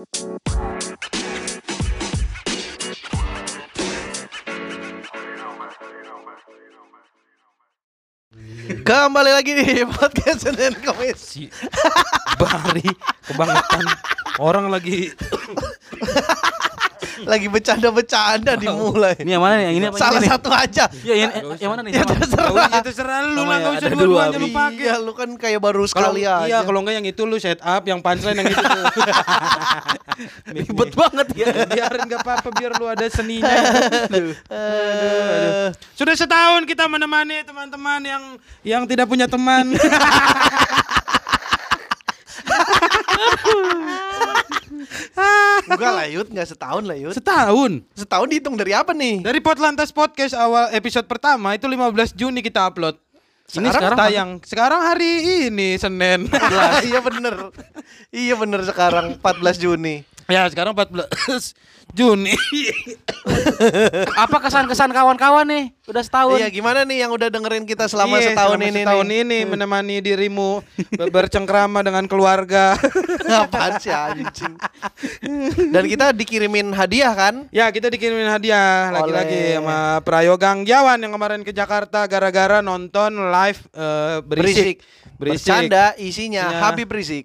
Kembali lagi di podcast Senin Kamis. si Bari kebangetan orang lagi Lagi bercanda-bercanda dimulai. Ini yang mana nih? Yang ini apa? Salah Ini satu aja. Ya, yang, yang mana nih? Ya terserah. ya terserah lu lah ya, enggak usah ada dua-duanya dua, lu pakai Iya, lu kan kayak baru sekali aja. iya kalau enggak yang itu lu set up yang punchline yang itu tuh Ribet banget ya. biarin enggak apa-apa biar lu ada seninya sudah setahun kita menemani teman-teman yang yang tidak punya teman enggak lah Yud, enggak setahun lah Yud. setahun Setahun dihitung dari apa nih? dari Potlantas Podcast awal episode pertama itu 15 Juni kita upload Ini sekarang tayang sekarang hari ini Senin iya bener. Iya bener sekarang 14 Juni. Ya sekarang 14 Juni Apa kesan-kesan kawan-kawan nih? Udah setahun. Iya, gimana nih yang udah dengerin kita selama Iya, setahun selama ini setahun nih? ini menemani dirimu be- bercengkrama dengan keluarga. Apaan sih anjing? Dan kita dikirimin hadiah kan? ya, kita dikirimin hadiah lagi-lagi sama Prayoga Anggiawan yang kemarin ke Jakarta gara-gara nonton live eh, berisik. Berisik. Bercanda isinya Isinya- Habib berisik.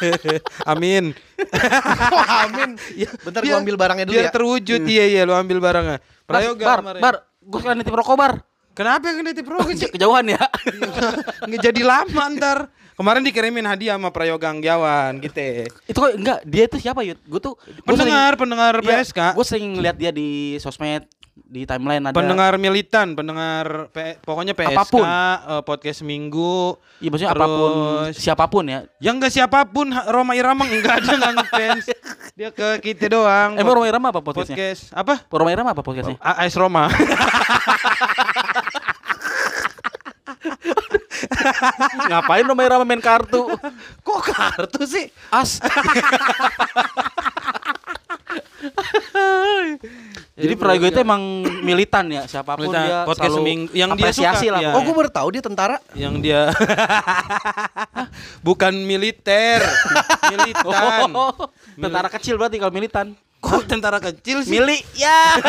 Amin. Amin. Bentar gua Biar- ambil barangnya dulu biar ya. terwujud iya iya lu ambil barangnya. Bar, Prayoga bar, kemarin. bar. Gue sekarang nitip rokok bar. Kenapa yang nitip rokok sih? Kejauhan ya. Nggak jadi lama ntar. Kemarin dikirimin hadiah sama Prayoga Anggiawan gitu. itu kok enggak dia itu siapa Yud? Gue tuh gua Pendengar, pendengar PSK. Gue sering lihat dia di sosmed, di timeline ada. pendengar militan, pendengar P- pokoknya PSK, Apa pun. eh, podcast Minggu. Iya maksudnya apa pun, Terus- siapa pun ya. Yang enggak siapa pun Roma Irama enggak ada enggak ngefans. Dia ke kita doang. Emang Pod- Roma Irama apa podcastnya? podcast apa? Roma Irama apa podcastnya? AS Roma. Ngapain Roma Irama main kartu? Kok kartu sih? As. Jadi Prayoga itu emang militan ya siapa pun Militan, dia podcast selalu seminggu. Yang dia apresiasi suka, lah. iya. Oh, gue baru tahu dia tentara. yang dia bukan militer, militan. Oh, tentara kecil berarti kalau militan. Kok tentara kecil sih? Mili ya.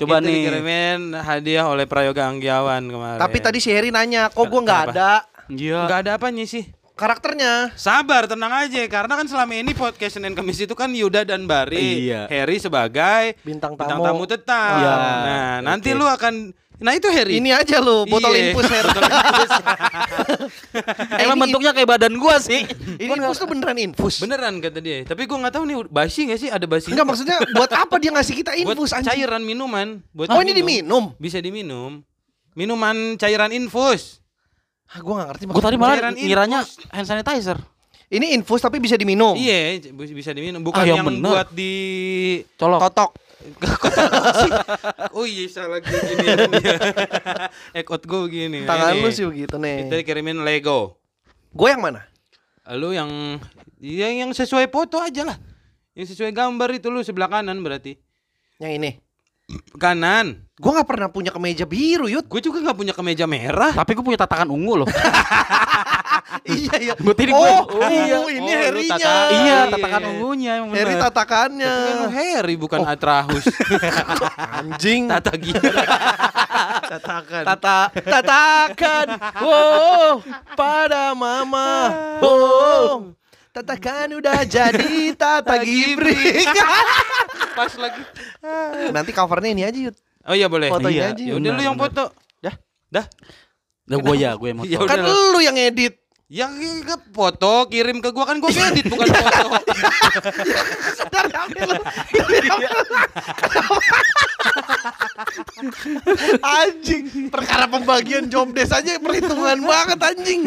Coba itu nih. dikirimin hadiah oleh Prayoga Anggiawan kemarin. Tapi tadi si Heri nanya, kok gue nggak ada Iya. Enggak ada apanya sih. Karakternya? Sabar, tenang aja. Karena kan selama ini podcast Senin Kamis itu kan Yuda dan Bari. Iya. Harry sebagai Bintang bintang tamu. tamu tetap. Iya. Nah, nanti lu akan Nah, itu Harry. Ini aja lo, botol Iya. infus Heri. Eh, Emang ini- bentuknya kayak badan gua sih. Ini infus tuh beneran infus. Beneran kata dia. Tapi gua nggak tahu nih basi nggak sih ada basi. Enggak maksudnya buat apa dia ngasih kita buat infus anjing? cairan minuman. Buat Oh, ini diminum. Bisa diminum. Minuman cairan infus. Ah, gue gak ngerti Gua tadi malah ngiranya infus. hand sanitizer. Ini infus tapi bisa diminum. Iya, bisa diminum. Bukan Ah, yang yang, bener. buat di Colok. Totok. Oh iya salah gini ya. Ekot gue gini. Tangan Ini. lu sih begitu nih. Kita dikirimin Lego. Gue yang mana? Lu yang yang yang sesuai foto aja lah. Yang sesuai gambar itu lu sebelah kanan berarti. Yang ini. Kanan. Gue gak pernah punya kemeja biru, Yud. Gue juga nggak punya kemeja merah. Tapi gua punya tatakan ungu loh. iya, iya. Gua tadi oh, gua- oh, iya. ini Oh, Herinya. tata- iya, Iya. tatakan ungunya emang Heri bener. tatakannya. Kan lu Harry bukan Atrahus. Anjing. Tata gila. Tatakan. Tata tatakan. Wow, pada mama. Oh. Tatakan udah jadi tata gibrik. Pas lagi. Nanti covernya ini aja, Yud. Oh iya boleh. Fotonya Iya. aja. Ya udah lu yang foto. Dah. Dah. Nah, gua ya, gua yang mau. Ya foto. udah. Kan lu yang edit. Yang ke foto kirim ke gua kan gua edit bukan foto. Lu. HP lu. anjing, perkara pembagian job desk aja perhitungan banget anjing.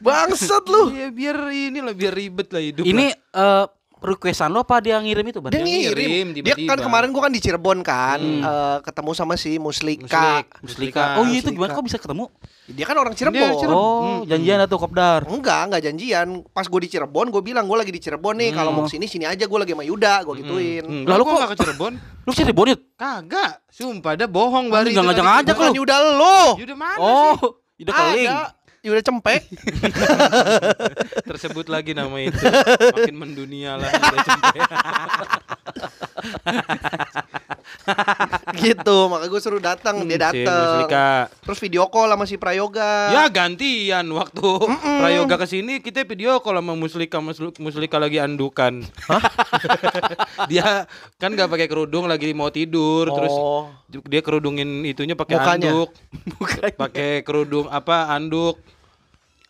Bangsat lu. Iya biar ini lah biar ribet lah hidup. Ini lah. eh requestan lo apa dia ngirim itu? Dia ngirim. Dia kan kemarin gua kan di Cirebon kan, Hmm. eh, ketemu sama si Muslika. Muslik. Muslika. Oh iya itu gimana kok bisa ketemu? Dia kan orang Cirebon. Dia Cirebon. Oh, janjian atau kopdar. Enggak, enggak janjian. Pas gue di Cirebon, gue bilang gue lagi di Cirebon nih. Kalau mau ke sini sini aja, gue lagi sama Yuda, gue gituin. Hmm. Lalu kok- gak ke Cirebon? Lu sih bonit? Kagak. Sumpah dah bohong Anjing, bari. nggak ngajak-ngajak Bukan lu. Yuda lo. Yuda mana sih? Oh, udah keling. Ada. Yuda Cempek. Tersebut lagi nama itu. Makin mendunia lah. udah cempe. gitu, makanya gue suruh datang, dia Si datang. Terus video call sama si Prayoga. Ya gantian waktu Prayoga ke sini kita video kalau sama Muslika Musl- Muslika lagi andukan. dia kan nggak pakai kerudung lagi mau tidur terus Oh. dia kerudungin itunya pakai anduk. Pakai kerudung apa anduk.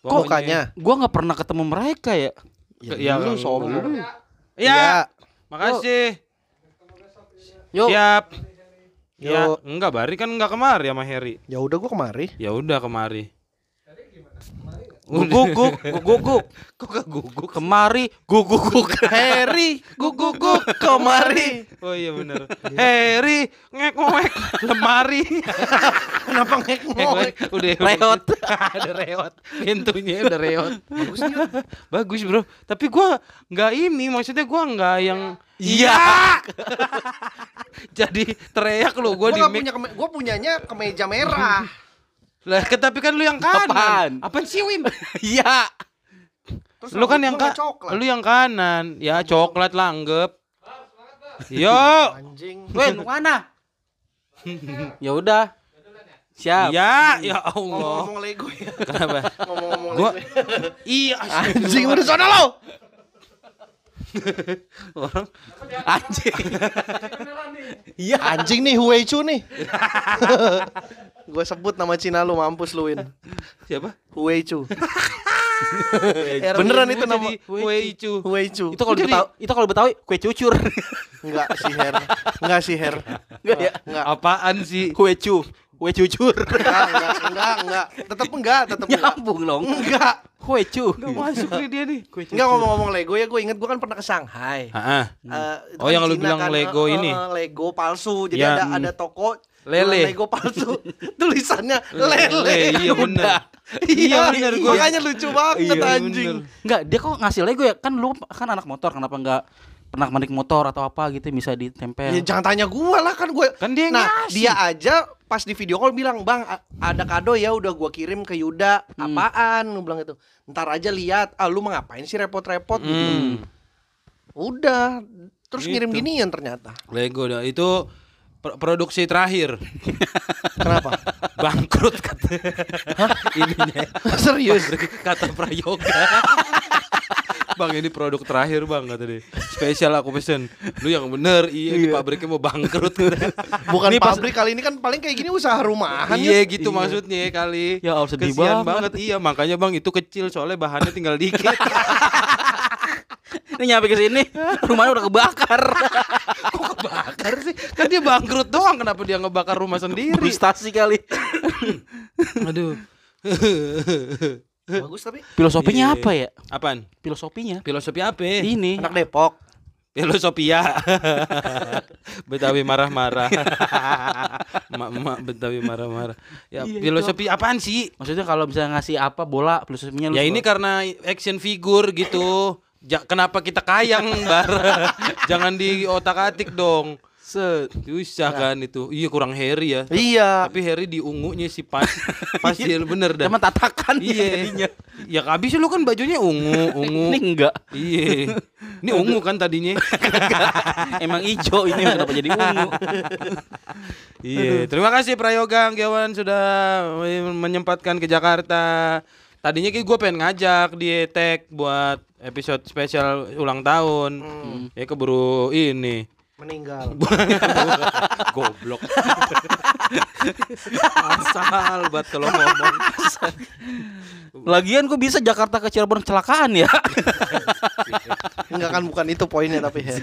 Kok mukanya? Gua nggak pernah ketemu mereka ya. Ya, Ya, ya, lu sombong. ya. Makasih. Yuk. Siap. Ya, Yuk. enggak Bari kan enggak kemari sama Heri. Ya udah gua kemari. Ya udah kemari. Guguk, guguk, guguk, Kok keguguk? Kemari, guguk, guguk. Harry, guguk guguk kemari. Oh iya bener. Heri ngek ngek lemari. Kenapa ngek Ngek udah Reot. ada reot. Pintunya udah reot. Bagus bagus bro. Tapi gua nggak ini maksudnya gua nggak yang iya. Jadi teriak lu Gua gua di mic. punya gua punyanya kemeja merah. Lah tapi kan lu yang kanan Apaan? apaan sih Win Iya. Terus lu kan yang gua nggak ka coklat. lu yang kanan ya coklat lah anggap yo Anjing. Wen, mana? ya udah. Siap. ya ya Allah Ngomong-ngomong Lego ya. kenapa Ngomong-ngomong gua Lego. iya Anjing udah sana lo. Orang anjing. Iya. Anjing nih Huichu nih. Gue sebut nama Cina lu mampus lu Win. siapa Huichu. Beneran itu nama Weicu. Huichu. Itu kalau Betawi, itu kalau Betawi kue cucur. Enggak sih Her. Enggak sih Her. Enggak ya? Enggak. Apaan sih? Kue cu, kue cucur. Enggak, enggak, enggak, enggak. Tetep enggak, tetep enggak. Nyambung dong. Enggak. Kue cu. Masuk nih dia nih. Kue Enggak ngomong-ngomong Lego ya, gue inget gue kan pernah ke Shanghai. Heeh. Eh, Oh, kan yang lu bilang Lego eh, eh, ini? eh, Lego palsu. Jadi Ya, ada hmm. ada toko Lele. Lego palsu. Tulisannya lele. Lele, iya bener. Iya, Iya, bener, gua- Makanya lucu banget Iya, anjing. bener. Enggak, dia kok ngasih Lego ya? Kan lu kan anak motor, kenapa enggak pernah menik motor atau apa gitu bisa ditempel. Ya jangan tanya gua lah kan gue. Kan dia yang Nah, ngasih. dia aja pas di video call bilang, "Bang, ada kado ya udah gua kirim ke Yuda." Hmm. Apaan? Lu bilang itu. Ntar aja lihat. Ah, lu mah ngapain sih repot-repot gitu. Hmm. Udah. Terus ngirim Gitu. ginian ternyata. Lego dah itu pro- produksi terakhir. Kenapa? Bangkrut kata ininya. Serius. Kata Prayoga. Bang ini produk terakhir bang kata dia Spesial aku pesen Lu yang bener Iya di pabriknya mau bangkrut Bukan Ini pas- pabrik kali ini kan paling kayak gini usaha rumahan Iya Yud. gitu maksudnya kali Ya sedih Kesian banget. banget Iya makanya bang itu kecil Soalnya bahannya tinggal dikit Ini nyampe ke sini, rumahnya udah kebakar. Kok kebakar sih Kan dia bangkrut doang Kenapa dia ngebakar rumah sendiri Frustasi kali. Aduh Bagus tapi Filosofinya Iya. apa ya? Apaan? Filosofinya. Filosofi apa? Ini. anak Depok. Filosofia Betawi marah-marah Emak-emak Betawi marah-marah Ya Iya, itu filosofi apaan sih? Maksudnya kalau bisa ngasih apa bola filosofinya lu Ya ini karena action figure gitu Ja- Kenapa kita kayang bar? Jangan di otak atik dong. Set. Susah kan itu. Iya kurang Harry ya. Iya. Tapi Harry di ungunya sih pas. Pas dia bener dah. Emang tatakan Iya. jadinya. Ya habis lu kan bajunya ungu Ungu. Ini enggak. Iya. Ini ungu kan tadinya. Emang ijo ini kenapa jadi ungu? Iya, terima kasih Prayoga Anggiawan sudah menyempatkan ke Jakarta. Tadinya kayak gue pengen ngajak di tag buat episode spesial ulang tahun. Ya keburu ini. Meninggal. Goblok. Asal buat kalau ngomong. Lagian kok bisa Jakarta ke Cirebon kecelakaan ya? Enggak kan bukan itu poinnya tapi ya.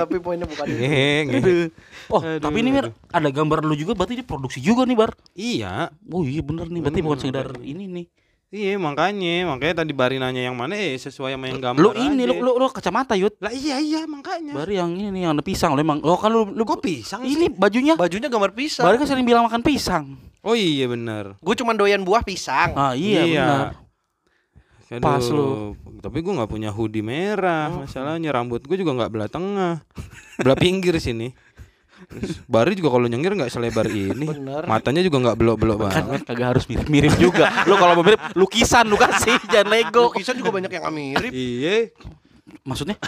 tapi poinnya bukan itu. Oh, tapi ini Mir, ada gambar lu juga berarti diproduksi juga nih, Bar. Iya, Oh iya bener nih, berarti bukan sekedar ini nih. Iya makanya, makanya tadi Bari nanya yang mana eh sesuai sama yang gambar. Lu ini aja. lu lu, lu kacamata, Yud. Lah iya iya makanya. Bari yang ini nih yang ada pisang lo emang. Lo kan lu lu Kok pisang Ini bajunya. Bajunya gambar pisang. Bari kan sering bilang makan pisang. Oh iya benar. Gue cuma doyan buah pisang. Ah iya, benar. Aduh, Pas lu. Tapi gue nggak punya hoodie merah. Masalahnya rambut gue juga nggak belah tengah, belah pinggir sini. Bari juga kalau nyengir nggak selebar ini. Bener. Matanya juga nggak belok-belok Kan banget. kagak harus mirip-mirip juga. Lu kalau mau mirip lukisan lu kasih, jangan Lego. Lukisan juga banyak yang mirip. Iya. Maksudnya?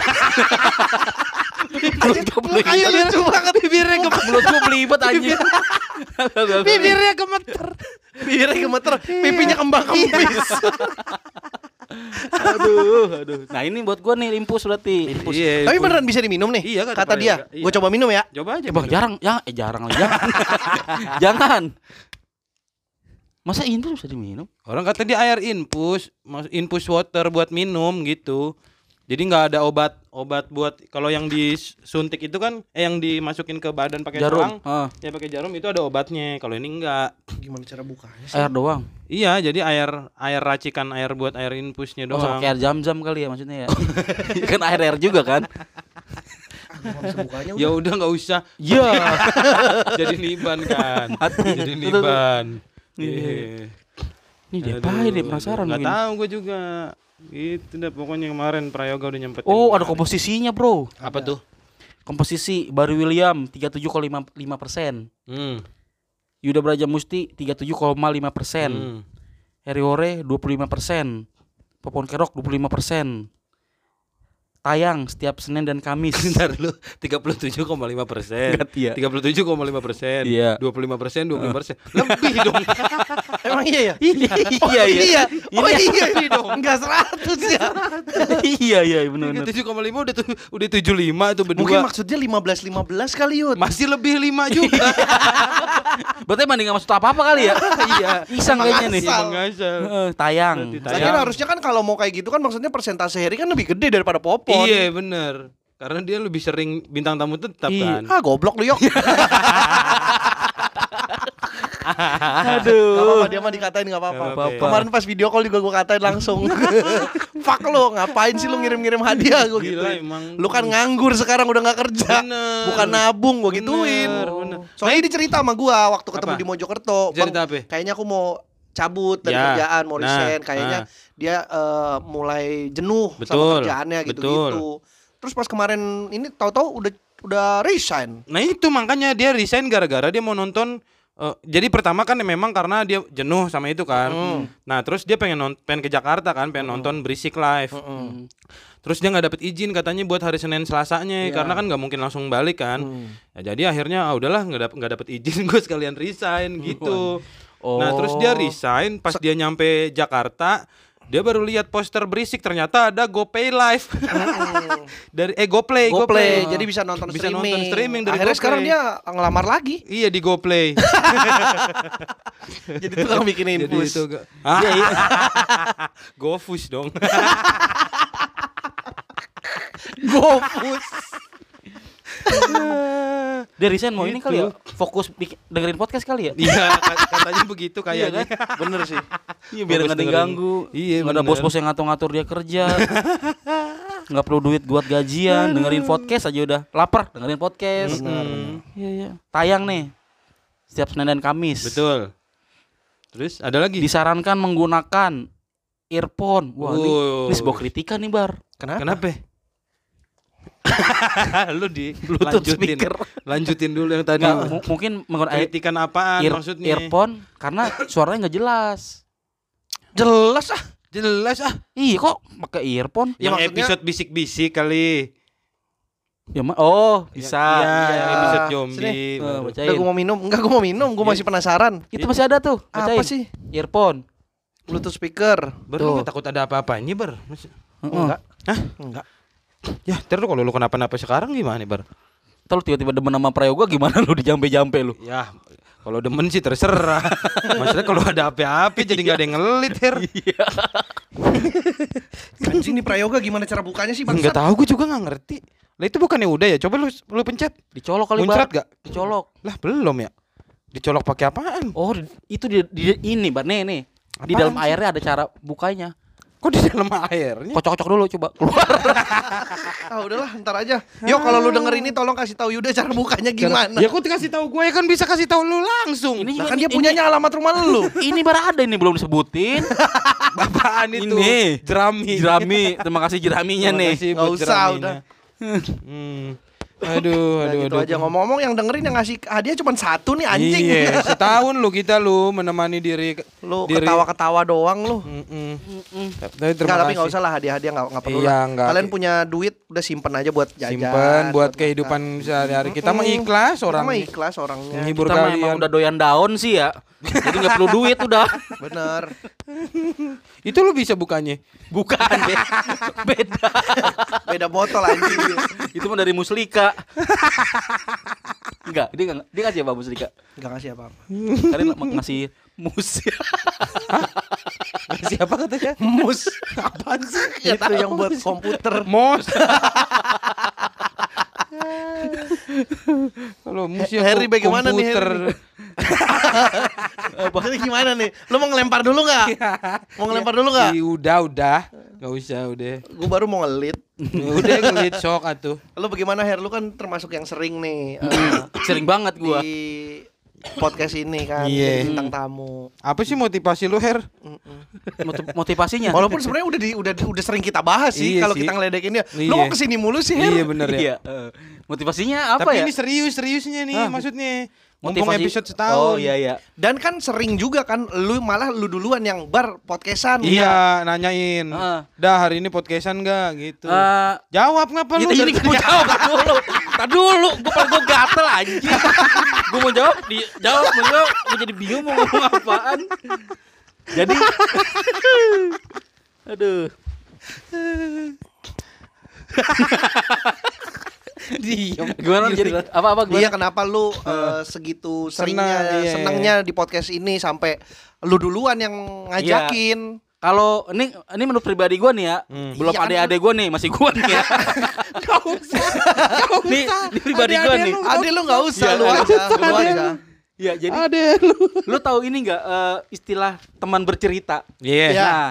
Mukanya lucu banget bibirnya gemeter. Mulut gua belibet anjing. Bibirnya gemeter. Bibirnya gemeter. Pipinya kembang kempis. aduh, aduh. Nah, ini buat gua nih impus berarti. Impus. Iya. Tapi beneran bisa diminum nih. Iya, kata kata dia. Iya. Gue coba minum ya. Coba aja. Bang. jarang, ya, eh jarang lagi, jangan. jangan. Masa impus bisa diminum? Orang kata dia air infus, infus water buat minum gitu. Jadi nggak ada obat obat buat kalau yang disuntik itu kan eh yang dimasukin ke badan pakai Jarum. Ah, ya pakai jarum itu ada obatnya. Kalau ini enggak. Gimana cara bukanya sih? air doang. Iya, jadi air air racikan air buat air infusnya Oh, sama doang. kayak air jam-jam kali ya maksudnya ya. kan air air juga kan? Gimana bisa bukanya? Ya udah nggak usah. Iya. jadi niban kan. jadi niban. Iya. Ini dia penasaran Nggak mungkin. tahu gue juga. Itu dah pokoknya kemarin Prayoga udah nyempetin. Oh, ada komposisinya, Bro. apa tuh? Komposisi Baru William 37,5 persen. Hmm. Yuda Braja Musti 37,5 persen. hmm. Heri Hore 25 persen. Popon Kerok 25 persen. Tayang setiap Senin dan Kamis. Bentar lu 37,5 persen. Enggak, iya. 37,5 persen. Iya. 25 persen, 25 persen. Lebih dong. Emang iya ya? iya, Oh iya. iya. Oh Ini- iya ini dong. Enggak 100 ya. iya, iya, benar-benar. 7,5 udah tu- udah 75 tuh berdua. Mungkin maksudnya 15 15 kali Yud. masih lebih 5 juga. Berarti emang nggak maksud apa-apa kali ya? iya. Iseng kayaknya nih. Asal. Mengasal. Heeh, tayang. Tayang. harusnya kan kalau mau kayak gitu kan maksudnya persentase Harry kan lebih gede daripada Popon. Iya, bener. Karena dia lebih sering bintang tamu tetap Iya. kan. Ah goblok lu yok. Aduh. Gak apa-apa dia mah dikatain gak apa-apa. Nggak apa-apa. Kemarin pas video call juga gue katain langsung. Fuck lo, ngapain sih lu ngirim-ngirim hadiah gue gitu. Gila emang. Lu kan nganggur sekarang udah gak kerja. Bener. Bukan nabung gue gituin. Bener, bener. Soalnya dia cerita sama gua waktu ketemu Apa? di Mojokerto. Cerita Bang, apa? Kayaknya aku mau cabut dari Ya. kerjaan, mau Nah. Kayaknya nah. dia eh, mulai jenuh sama Betul, kerjaannya betul. gitu-gitu. Terus pas kemarin ini tahu-tahu udah udah resign. Nah itu makanya dia resign gara-gara dia mau nonton eh, jadi pertama kan memang karena dia jenuh sama itu kan. Nah terus dia pengen non- pengen ke Jakarta kan, pengen nonton berisik live. Terus dia nggak dapet izin katanya buat hari Senin Selasanya karena kan nggak mungkin langsung balik kan. Ya, jadi akhirnya ah udahlah nggak dapet nggak dapet izin gue sekalian resign gitu. Nah terus dia resign pas dia nyampe Jakarta dia baru lihat poster berisik ternyata ada GoPay Live dari eh GoPlay GoPlay, jadi bisa nonton Bisa streaming. nonton streaming dari Akhirnya GoPlay. sekarang dia ngelamar lagi. Iya di GoPlay. Jadi tukang bikin Jadi infus. itu ga- Ah, GoFus dong. GoFus. Dia resign mau ini Gitu. kali ya? Fokus bikin, dengerin podcast kali ya? Iya, kat- katanya begitu kayaknya. Bener sih. Iya biar Fokus nggak ada yang dengerin. ganggu. Iya, Nggak ada bos-bos yang ngatur-ngatur dia kerja. Nggak perlu duit buat gajian, dengerin podcast aja udah. Lapar, dengerin podcast. Hmm, Iya iya. Tayang nih. Setiap Senin dan Kamis. Betul. Terus ada lagi? Disarankan menggunakan earphone. Wah, ini, Wow. ini sebuah kritikan nih, Bar. Kenapa? Kenapa? Lu di Bluetooth lanjutin. speaker. Lanjutin dulu yang tadi. Nggak, mungkin menggunakan Kritikan apaan ear- maksudnya? earphone karena suaranya nggak jelas. Jelas ah. Jelas ah. Iya kok pakai earphone? Ya, yang maksudnya- episode bisik-bisik kali. Ya, ma- oh, bisa. Iya, Iya. episode zombie. Eh, bacain. Udah gue mau minum. Enggak gue mau minum. Gue masih penasaran. Itu masih ada tuh. Apa bacain. sih? Earphone. Bluetooth speaker. Ber, takut ada apa-apanya, Ber? Mas- Heeh. Enggak. Hah? Enggak. Ya, terus kalau lu kenapa-napa sekarang gimana, Bar? Terus tiba-tiba demen sama Prayoga gimana lu dijampe-jampe lu? Ya, kalau demen sih terserah. Maksudnya kalau ada api-api jadi nggak ada yang ngelit, Her. Anjing nih prayoga gimana cara bukanya sih Enggak bangsat? tahu gue juga nggak ngerti. Lah itu bukannya udah ya? Coba lu lu pencet. Dicolok kali Muncrat Bar. gak? Dicolok. Lah belum ya. Dicolok pakai apaan? Oh, itu di, di- ini Bar nih nih. Di dalam sih? airnya ada cara bukanya. Kok di dalam airnya? Kocok-kocok dulu coba keluar. Ah udahlah ntar aja. Yo kalau lu denger ini tolong kasih tahu Yuda cara bukanya gimana. Ya kok dikasih tahu gue ya kan bisa kasih tahu lu langsung. Ini Nah, kan dia ini- punyanya alamat rumah lu. Ini Bar ada ini belum disebutin. apaan itu? Ini. jerami. Jerami, terima kasih jeraminya Terima nih. kasih Nggak buat usah, jeraminya. udah. Hmm. Aduh, Nah, aduh, gitu aduh. aja ngomong-ngomong yang dengerin yang ngasih hadiah cuma satu nih anjing. Iya, setahun lu kita lu menemani diri lu diri- ketawa-ketawa doang lu. Tapi Enggak, terima tapi nggak kasih. usah lah hadiah-hadiah nggak nggak perlu Iya, lah. nggak. Kalian punya duit udah simpen aja buat jajan. Simpen buat kehidupan sehari-hari. Kita mah ikhlas Kita orang mah ikhlas orangnya. menghibur Kita mah kalian. udah doyan daun sih ya. Jadi nggak perlu duit udah. Bener. Itu lu bisa bukannya. Bukan be. beda. Beda botol anjing. Itu mah dari Muslika. Enggak, dia nggak dia kasih apa Muslika? Enggak ngasih apa-apa. Kalian ng- ngasih mus. Siapa katanya? Mus. Apaan sih? Itu yang buat komputer. Mos. Kalau mus ya Harry bagaimana nih. Harry? Jadi gimana nih? Lu mau ngelempar dulu nggak? Mau ngelempar dulu nggak? Ih, udah, udah. Gak usah, udah. Gue baru mau ngelit. udah ngelit shock atuh. Lu bagaimana Her? Lu kan termasuk yang sering nih eh, Sering banget gua. di podcast ini kan Iya. jadi bintang tamu. Apa sih motivasi lu, Her? Motiv- Motivasinya. Walaupun sebenarnya udah di, udah udah sering kita bahas sih Iya kalau kita ngeledekin dia. Iya. Lu kok ke sini mulu sih Her? Iya bener ya. Iya. eh, Motivasinya apa Tapi ya? ini serius, seriusnya nih maksudnya. Mumpung Motivasi- episode setahun. Oh iya iya. Dan kan sering juga kan lu malah lu duluan yang bar podcastan. Iya, nanyain. Heeh. Dah hari ini podcastan gak gitu. Eh, Jawab ngapa lu? Gitu, ini dari- gue jawab dulu. Tar dulu, gue gue gatel anjing. gue mau jawab, di jawab, mau jawab, gue jadi bingung mau ngomong apaan. Jadi Aduh. Diem. Gimana jadi apa apa Iya gimana? kenapa lu eh, segitu seringnya iya. senangnya di podcast ini sampai lu duluan yang ngajakin. Kalau ini ini menurut pribadi gue nih ya, Hmm. belum Iya kan, ada-ada gue nih, masih gue nih ya. Gak usah. Gak Nih, ini pribadi gue nih. Ade lu nggak usah Iya, lu ada. aja, lu aja. Ya, jadi Ada lu. lu tahu ini enggak istilah teman bercerita? Iya. Iya. Nah,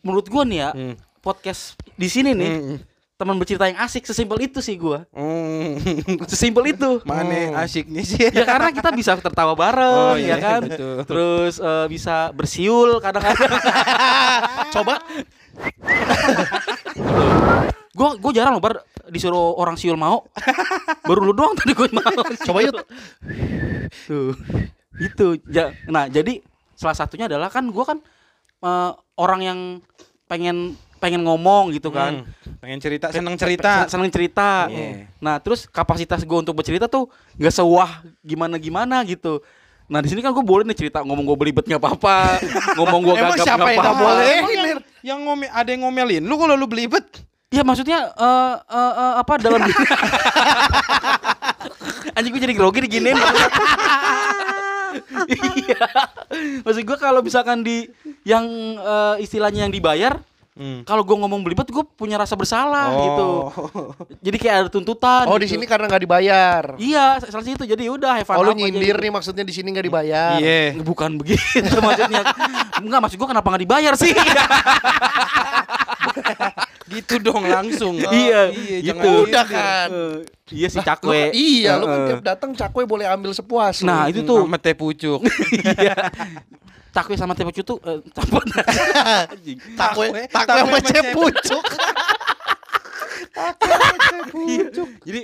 menurut gue nih ya, Hmm. podcast di sini nih Hmm. Teman bercerita yang asik sesimpel itu sih gua Hmm. sesimpel itu Mana asiknya sih? ya karena kita bisa tertawa bareng Oh, ya iya, kan betul. terus eh, bisa bersiul kadang-kadang Coba gua gua jarang loh bar disuruh orang siul mau baru lu doang tadi gua mau Coba yuk. tuh itu ja, nah jadi salah satunya adalah kan gua kan eh, orang yang pengen pengen ngomong gitu kan Hmm. Pengen cerita, seneng cerita. Sen- seneng cerita. Iya. Nah, terus kapasitas gue untuk bercerita tuh nggak sewah gimana gimana gitu. Nah di sini kan gue boleh nih cerita ngomong gue belibet nggak apa-apa, ngomong gue gagap nggak apa-apa. boleh? Yang, yang ngome, ada yang ngomelin lu kalau lu belibet. Ya maksudnya eh eh, eh, apa dalam anjing gue jadi grogi diginiin. Iya. Maksud gue kalau misalkan di yang eh, istilahnya yang dibayar, Hmm. kalau gue ngomong belibet gue punya rasa bersalah Oh. gitu. Jadi kayak ada tuntutan. Oh di gitu. sini karena nggak dibayar. Iya, salah satu jadi udah have fun Oh lu nyindir gitu. nih maksudnya di sini nggak dibayar. Iya. Bukan begitu maksudnya. Enggak, maksud gua kenapa nggak dibayar sih? Gitu dong langsung. Iya, iya gitu. jangan Udah kan. Eh, iya sih Lu- cakwe. iya, lu kan tiap datang cakwe boleh ambil sepuas. lu. Nah, itu Hmm, tuh teh pucuk. iya. Cakwe sama tempe cutu eh, campur. Takwe Takwe- takwe takwe sama sama cepucuk. Iya. Jadi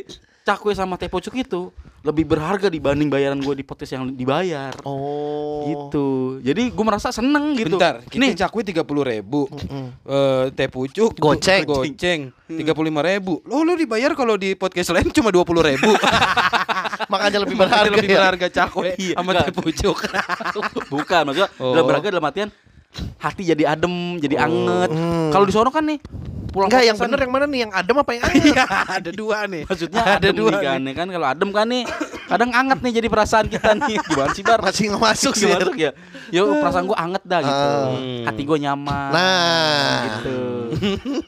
cakwe sama teh pucuk itu lebih berharga dibanding bayaran gue di podcast yang dibayar. Oh. Gitu. Jadi gue merasa seneng gitu. Bentar, kita Nih, cakwe tiga puluh ribu. Mm-mm. Eh, teh pucuk Goceng. goceng tiga puluh lima ribu lo lu dibayar kalau di podcast lain cuma dua puluh ribu Makanya lebih Makanya berharga. lebih ya. berharga cakwe Iya, sama teh pucuk bukan maksudnya Oh. dalam berharga dalam artian hati jadi adem, jadi anget. Hmm. Kalau di sono kan nih pulang Enggak yang bener yang mana nih? Yang adem apa yang anget? iya ada dua nih Maksudnya ada adem dua nih kan, ya kan kalau adem kan nih kadang anget nih jadi perasaan kita nih. Gimana sih Bar? Masih nggak masuk sih. Masuk ya? Yo perasaan gua anget dah gitu. Hmm. Hati gua nyaman. Nah. gitu.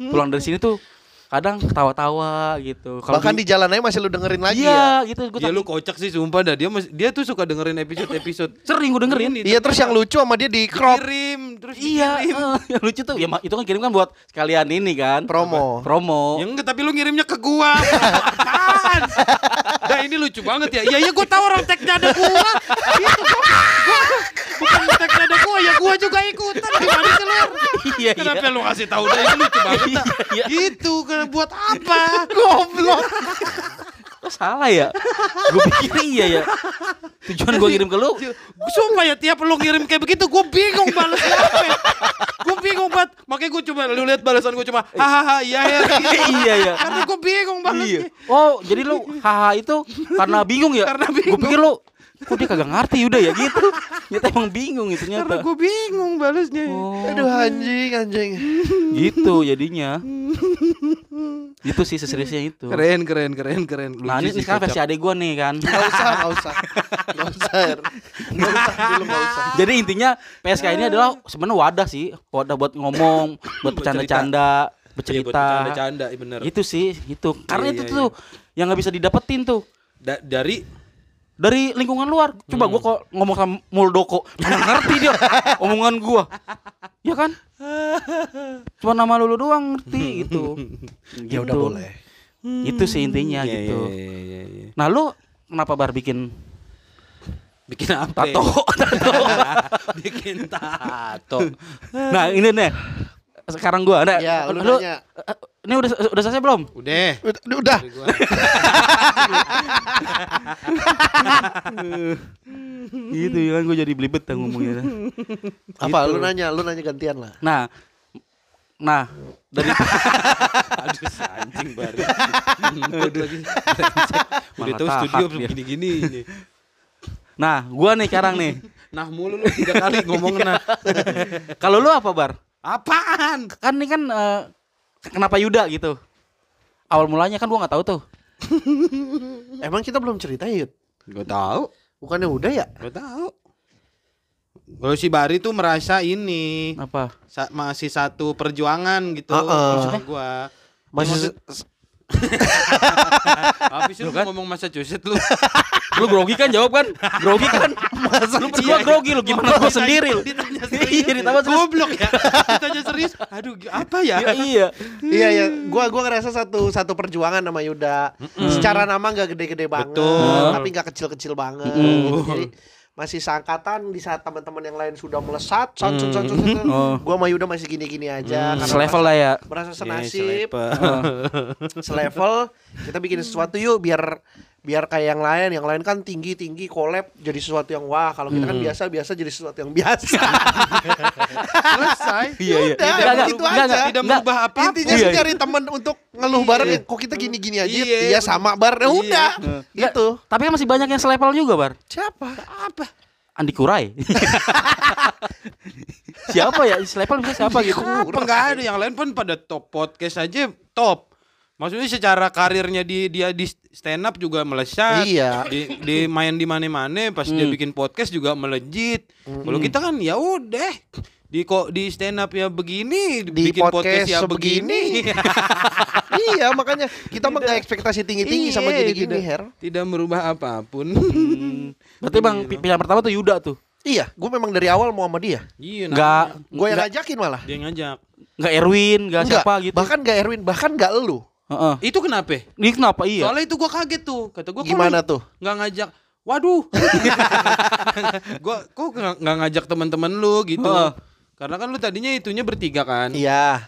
Pulang dari sini tuh kadang ketawa-tawa gitu. Kalau Bahkan di jalan aja masih lu dengerin lagi Iya, ya. gitu gua ya lu kocak sih sumpah dah dia mas- dia tuh suka dengerin episode episode sering gua dengerin. Iya terus yang lucu sama dia di crop kirim terus Iya, dikirim. eh, yang lucu tuh ya itu kan kirim kan buat sekalian ini kan. promo. Promo. Ya enggak, tapi lu ngirimnya ke gua. Apaan? Dah ini lucu banget ya. Iya, iya gua tahu orang tagnya ada gua. Itu gua, gua bukan tagnya ada gua, ya gua juga ikutan. Gimana sih lu? Iya, Kenapa iya. lu kasih tahu dah ini lucu banget. Iya, iya. Gitu, kan buat apa? Goblok. Kok salah ya? gue pikir iya ya. Tujuan gue kirim ke lu. Sumpah ya tiap lu ngirim kayak begitu gue bingung balasnya apa. gue bingung banget. Makanya gue coba lu lihat balasan gue cuma hahaha iya ya. iya ya. Karena gue bingung Iya. balasnya. Oh, jadi lu haha itu karena bingung ya? Karena bingung. Gue pikir lu kok dia kagak ngerti udah ya gitu. Ternyata emang bingung itu Karena ternyata. gue bingung balasnya. Oh, Aduh anjing anjing. gitu jadinya. itu sih seseriusnya itu. Keren keren keren keren. Nah, ini sih, sekarang versi adek gue nih kan. Gak usah, gak usah. Gak usah. Her. Gak usah dulu gak usah. Jadi intinya PSK ini adalah sebenarnya wadah sih, wadah buat ngomong, buat bercanda-canda, Iya, bercerita. bercanda-canda, iya bener. Itu sih, itu. Karena Iya, itu iya, tuh yang nggak bisa didapetin tuh Da- dari dari lingkungan luar. Coba Hmm. gua kok ngomong sama Muldoko, mana ngerti dia omongan gua. Ya kan? Cuma nama lu doang ngerti gitu. Ya udah Gitu. boleh. Itu sih intinya Iya, gitu. iya, iya, iya, iya. Nah, lu kenapa bar bikin Bikin apa? tato? tato. Bikin tato. nah, ini nih. Sekarang gua ada. Ya, lu nanya. Ini udah udah selesai belum? Udah. Udah, udah. Gitu ya kan gue jadi belibet dah ngomongnya. Apa Gitu. lu nanya, lu nanya gantian lah. Nah, nah dari Aduh, anjing baru. Udah lagi. Udah tahu studio gini-gini ini. nah gua nih sekarang nih. Nah mulu lu tiga kali ngomong nah. Kalau lu apa bar? Apaan? Kan ini kan eh, kenapa Yuda gitu? Awal mulanya kan gua nggak tahu tuh. Emang kita belum cerita Yud? Gue tahu. Bukannya udah ya? Gue tahu. Kalau si Bari tuh merasa ini Apa? sa- masih satu perjuangan gitu. Heeh. Maksudnya gua. Masih Habis itu ngomong Massachusetts lu. Lu grogi kan jawab kan? Grogi kan? Masa lu berdua grogi lu gimana gua sendiri lu? Ditanya Iya, ditambah serius. Goblok ya. Ditanya serius. Aduh, apa ya? Ya, iya. Iya ya, gua gua ngerasa satu satu perjuangan sama Yuda. Secara nama nggak gede-gede banget, Betul. tapi nggak kecil-kecil banget. Mm. Jadi masih seangkatan di saat teman-teman yang lain sudah melesat, sansut sansut sansut. Oh. Gua sama Yuda masih gini-gini aja karena Selevel lah ya. merasa Iya, senasib, selevel. selevel. Kita bikin sesuatu yuk biar biar kayak yang lain, yang lain kan tinggi-tinggi collab jadi sesuatu yang wah. Kalau kita kan biasa-biasa jadi sesuatu yang biasa. Selesai. Iya, iya. Udah, Enggak, enggak, begitu enggak, aja. enggak, Tidak enggak. merubah apa. Intinya Iya, sih iya. cari temen untuk ngeluh bareng "Eh, kok kita gini-gini aja Iya, iya sama bar ya Iya. udah gitu Tapi kan masih banyak yang selevel juga, Bar. siapa Apa? Andi Kurai. siapa ya? Selevel bisa siapa gitu? Apa enggak ada yang lain pun pada top podcast aja top. Maksudnya secara karirnya di dia di stand up juga melesat. Iya. Di, di main di mana-mana pas dia bikin podcast juga melejit. Kalau kita kan ya udah di kok di stand up ya begini, Di bikin podcast podcast, ya sebegini. begini. iya makanya kita mah nggak ekspektasi tinggi-tinggi sama Iya, gini-gini tidak- her Tidak merubah apa pun. Hmm. Berarti bang pi- pilihan pertama tuh Yuda tuh. iya gue memang dari awal mau sama dia iya, Enggak namanya. gue yang ngajakin malah dia ngajak. enggak Erwin, enggak Enggak, siapa gitu. bahkan gak Erwin bahkan gak lu Heeh. Itu kenapa? Ini kenapa iya? Soalnya itu gua kaget tuh. Kata gua kok gimana tuh nggak ngajak waduh gua kok nggak ngajak teman-teman lu gitu Heeh. karena kan lu tadinya itunya bertiga kan iya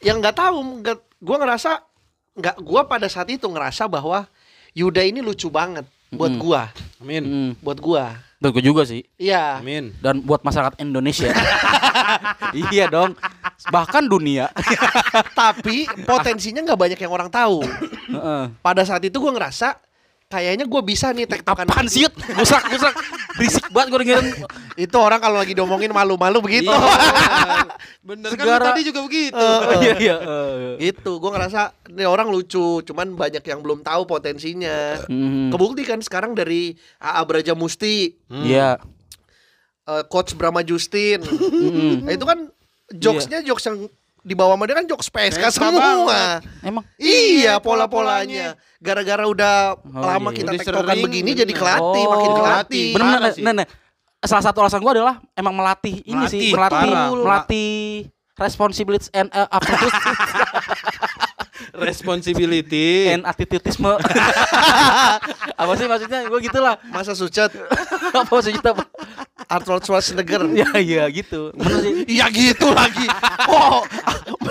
yang nggak tahu nggak gue ngerasa nggak gue pada saat itu ngerasa bahwa Yuda ini lucu banget buat Mm. gua amin buat gua Dan gue juga sih. iya amin Dan buat masyarakat Indonesia. iya dong. Bahkan dunia. tapi potensinya nggak banyak yang orang tahu Heeh. pada saat itu gue ngerasa kayaknya gue bisa nih tektokan Apaan sih? Yud? Gusak, gusak. Berisik banget gue dengerin. itu orang kalau lagi diomongin malu-malu begitu Iya, bener kan Segara- tadi juga begitu Oh, iya iya. Eh. itu gue ngerasa ini orang lucu cuman banyak yang belum tahu potensinya Hmm. kebukti kan sekarang dari AA Braja Musti Iya. eh, coach Brahma Justin Mm-mm. Nah, itu kan jokesnya jokes yang dibawa sama dia kan jokes PSK PSK semua Emang Iya Iya, pola-polanya Gara-gara udah Oh, lama iya. kita tektokan begini bener. jadi kelatih Oh. Makin bener Parah bener sih. nah, nah. Salah satu alasan gue adalah emang melatih ini Melatih, sih, melatih parah. melatih responsibility and uh, aptitude responsibility and attitudisme. apa sih maksudnya? Gue gitulah. Masa sucet apa maksudnya apa? Arnold Schwarzenegger ya iya gitu. Iya gitu lagi Oh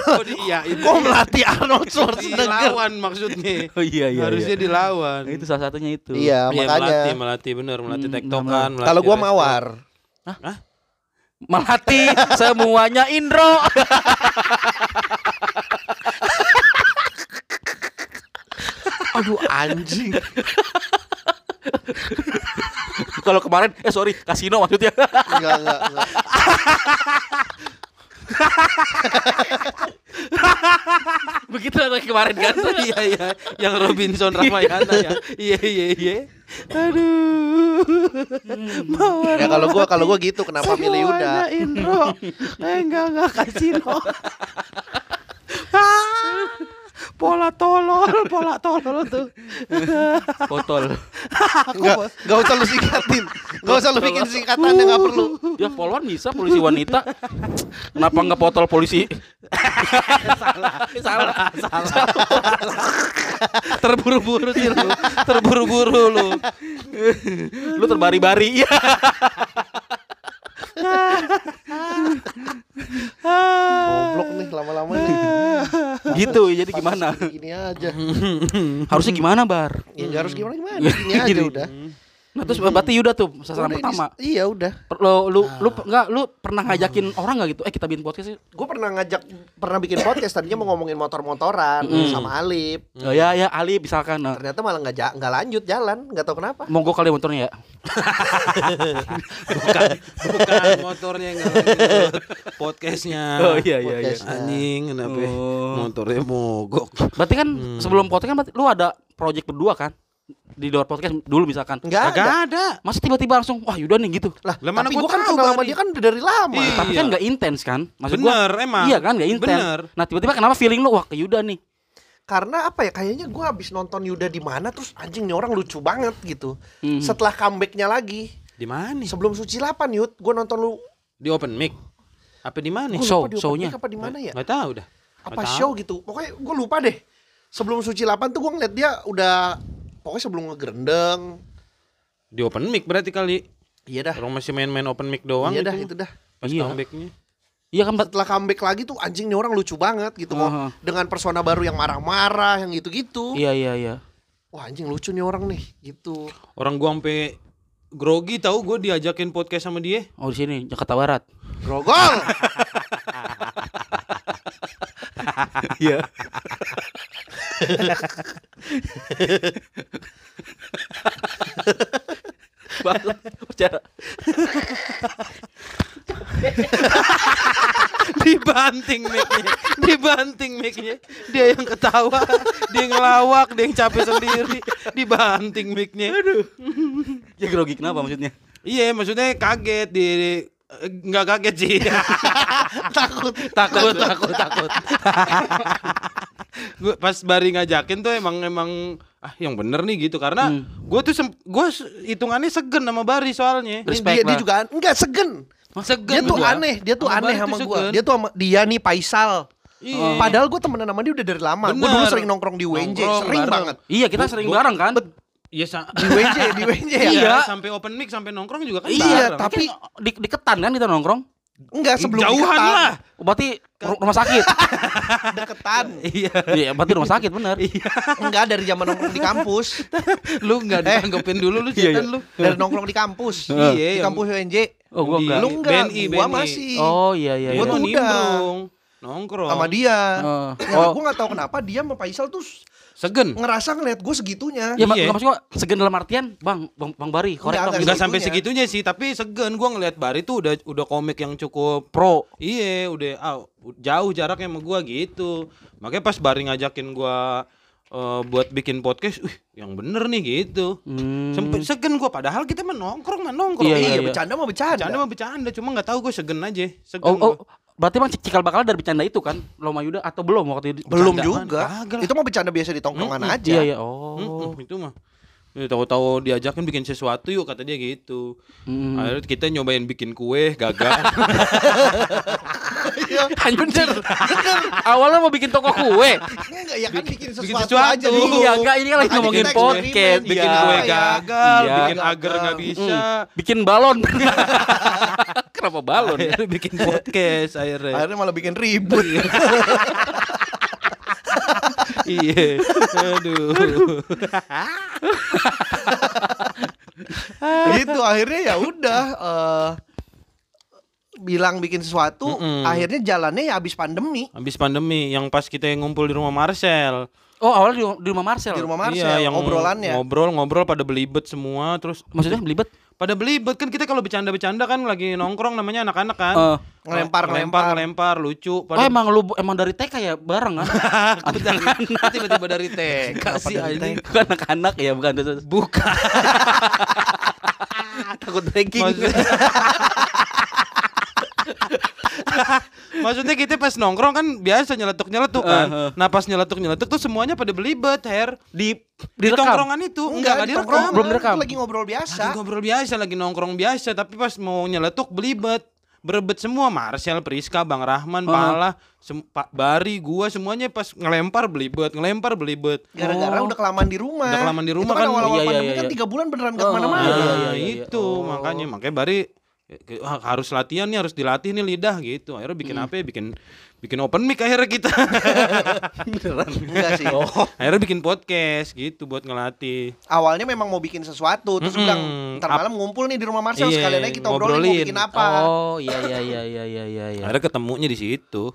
Oh, Iya, itu Kok melatih Arnold Schwarzenegger? dilawan maksudnya. Oh iya iya. Harusnya iya. dilawan. Itu salah satunya itu. Iya, Iya, makanya. melatih, melatih bener, melatih tektokan. melatih Kalau gua resto. mawar. Hah? Melatih semuanya Indro. Aduh anjing. Kalau kemarin eh sorry, kasino maksudnya. Enggak, enggak, enggak. Begitu lagi kemarin kan. iya iya yang Robinson Ramayana ya iya iya iya aduh mawar Ya kalau gua kalau gua gitu kenapa milih Yuda? Indro eh enggak enggak kasino pola tolol pola tolol tuh Botol. Enggak, enggak usah lu singkatin. Enggak usah lu bikin singkatan yang enggak perlu. Ya poluan bisa polisi wanita. Kenapa nggak botol polisi? salah. salah. terburu-buru sih lu terburu-buru lu Lu terbari-bari. Goblok nih lama-lama nih. gitu. Jadi gimana? Gini aja. Harusnya gimana, Bar? Ya harus gimana gimana. Gini aja udah. Nah, terus berarti Yuda tuh sasaran Udah, pertama. ini- Iya udah. Lu lu lu enggak lu pernah ngajakin orang enggak gitu? Eh kita bikin podcast yuk. Gue pernah ngajak pernah bikin podcast tadinya mau ngomongin motor-motoran sama Alip. Oh ya ya Ali misalkan. Nah. Ternyata malah nggak ja- nggak lanjut jalan, nggak tahu kenapa. Monggo kali motornya ya. bukan bukan motornya yang nggak lanjut. podcastnya Oh iya iya iya. Podcast. anjing kenapa? Oh. motornya mogok Berarti kan sebelum podcast kan berarti lu ada project berdua kan? Di luar podcast dulu misalkan. Nggak Kagak ada. ada Masa tiba-tiba langsung wah Yuda nih gitu. Lah, Lah, mana tapi gua gue kan kenal sama dia kan dari lama. Iya. Tapi kan nggak intens kan? Maksud gua bener emang Iya kan nggak intens. Nah tiba-tiba kenapa feeling lu wah ke Yuda nih? Karena apa ya? Kayaknya gue habis nonton Yuda di mana terus anjing nih orang lucu banget gitu. Mhm. Setelah comebacknya lagi, di mana sebelum Suci 8 Yud, gue nonton lu di open mic apa di mana Gua Show, show-nya. mic apa di mana ya? nggak tahu dah Apa show gitu. Pokoknya gue lupa deh. Sebelum Suci 8 tuh gue ngeliat dia udah pokoknya sebelum ngegerendeng. di open mic berarti kali Iya dah. orang masih main-main open mic doang Iya dah itu itu dah. pas Iya. comebacknya Iya kan? Setelah comeback lagi tuh anjing nih orang lucu banget gitu kok. Aha. Dengan persona baru yang marah-marah yang gitu-gitu. Iya iya iya. Wah anjing lucu nih orang nih gitu. orang gua sampai grogi tahu gua diajakin podcast sama dia Oh di sini Jakarta Barat. Grogol. Iya. dibanting mic-nya. Dibanting mic-nya. Dia yang ketawa dia yang ngelawak dia yang capek sendiri. Dibanting mic-nya. Aduh. Ya grogi kenapa maksudnya? iya maksudnya kaget di nggak kaget sih. Takut. takut takut. takut gue pas Bari ngajakin tuh emang emang ah yang bener nih gitu. Karena Hmm. gue tuh gue hitungannya segen sama Bari soalnya. Respect dia, dia juga enggak segen. Segen Dia tuh gua. aneh, dia tuh aneh sama gua. segen. Dia tuh sama dia nih Faisal. Iya. Padahal gue temenan sama dia udah dari lama. Gue dulu sering nongkrong di WNJ, Nongkrong sering bareng. banget. Iya kita sering bareng kan? Iya sa- Di WNJ, di WNJ ya. iya, Iya. sampai open mic sampai nongkrong juga kan Iya, bareng. tapi Di, di ketan kan kita nongkrong? Enggak sebelum jauhan diketan. lah Oh, berarti ru- rumah sakit. Deketan. iya Iya, berarti rumah sakit bener. Enggak dari zaman nongkrong di kampus. lu nggak ditanggepin dulu lu Iya, setan iya. lu Dari nongkrong di kampus. Iya, Di yang- kampus WNJ. Oh, gua Di enggak. Lu enggak, BNI, gua BNI. masih. Oh iya iya. Iya, Gua iya. tuh udah. nimbrung nongkrong Sama dia. Oh. Ya, Oh. gue gak tahu kenapa dia sama Faisal tuh segen ngerasa ngeliat gue segitunya. Ya, mak- Iya. nggak maksud gua segen dalam artian, Bang, Bang, Bang Bari, korek enggak nggak gitu. sampai segitunya. sih tapi segen gua ngeliat Bari tuh udah udah komik yang cukup Pro. Iya, udah ah, jauh jaraknya sama gua gitu. Makanya pas Bari ngajakin gua eh, buat bikin podcast, wih, yang bener nih gitu. Hmm. Sempet segen gua padahal kita mah nongkrong mah nongkrong. Iya, Iya, iya. bercanda mah bercanda. Bercanda mah bercanda, cuma nggak tahu gua segen aja. Segen Oh, oh, gua. Berarti Bang cikal bakal dari bercanda itu kan? Loma Yuda atau belum waktu itu? Belum juga. Lah. Itu mah bercanda biasa di tongkrongan Mm-mm. aja. Iya, iya. Oh. Mm-mm, itu mah. Ya, tahu-tahu diajakin bikin sesuatu yuk kata dia gitu. Hmm. Akhirnya kita nyobain bikin kue, gagal. Anjir. Awalnya mau bikin toko kue. Enggak, ya kan bikin sesuatu, bikin sesuatu. aja dulu. Iya, enggak ini kan lagi ngomongin podcast. bikin Iya. kue ya. gagal, Iya. bikin agar nggak bisa. Hmm. Bikin balon. Kenapa balon? Akhirnya bikin podcast akhirnya. Akhirnya malah bikin ribut. Iya. Aduh. gitu akhirnya ya udah eh, bilang bikin sesuatu Mm-mm. akhirnya jalannya ya habis pandemi Habis pandemi yang pas kita ngumpul di rumah Marcel. Oh awalnya di, di rumah Marcel. di rumah Marcel Iya, yang obrolannya Ngobrol-ngobrol pada belibet semua terus Maksudnya belibet? Pada belibet kan kita kalau bercanda-bercanda kan lagi nongkrong namanya anak-anak kan. Eh, ngelempar ngelempar, ngelempar lucu. oh Pada emang lu emang dari TK ya bareng kan? tiba-tiba dari TK sih dari anjing. Bukan anak-anak ya bukan. Bukan. Takut ranking. Maksudnya, kita pas nongkrong kan biasa nyeletuk-nyeletuk kan. Uh, uh. Nah pas nyeletuk-nyeletuk tuh semuanya pada belibet, Her. di Di tongkrongan itu enggak, enggak di tongkrongan, Belum direkam. lagi ngobrol biasa Lagi ngobrol biasa, lagi nongkrong biasa, tapi pas mau nyeletuk belibet. Berebet semua, Marcel, Priska, Bang Rahman, Uh. Pala, sem- Pak Bari, gua semuanya pas ngelempar belibet, ngelempar belibet. gara-gara Oh. udah kelamaan di rumah Udah kelamaan di rumah itu kan kan. awal-awal Iya, iya, iya, kan iya. tiga bulan beneran gak Oh, ke mana-mana iya, Nah, iya, iya. itu Oh. makanya makanya Bari ah, harus latihan nih, harus dilatih nih lidah gitu. Akhirnya bikin Hmm. apa ya? Bikin bikin open mic akhirnya kita. enggak sih akhirnya bikin podcast gitu buat ngelatih. awalnya memang mau bikin sesuatu terus Mm-mm. bilang ntar malam ngumpul nih di rumah Marcel Iya, sekalian aja kita obrolin mau ngobrolin. bikin apa Oh iya iya iya iya iya iya. iya. Akhirnya ketemunya di situ.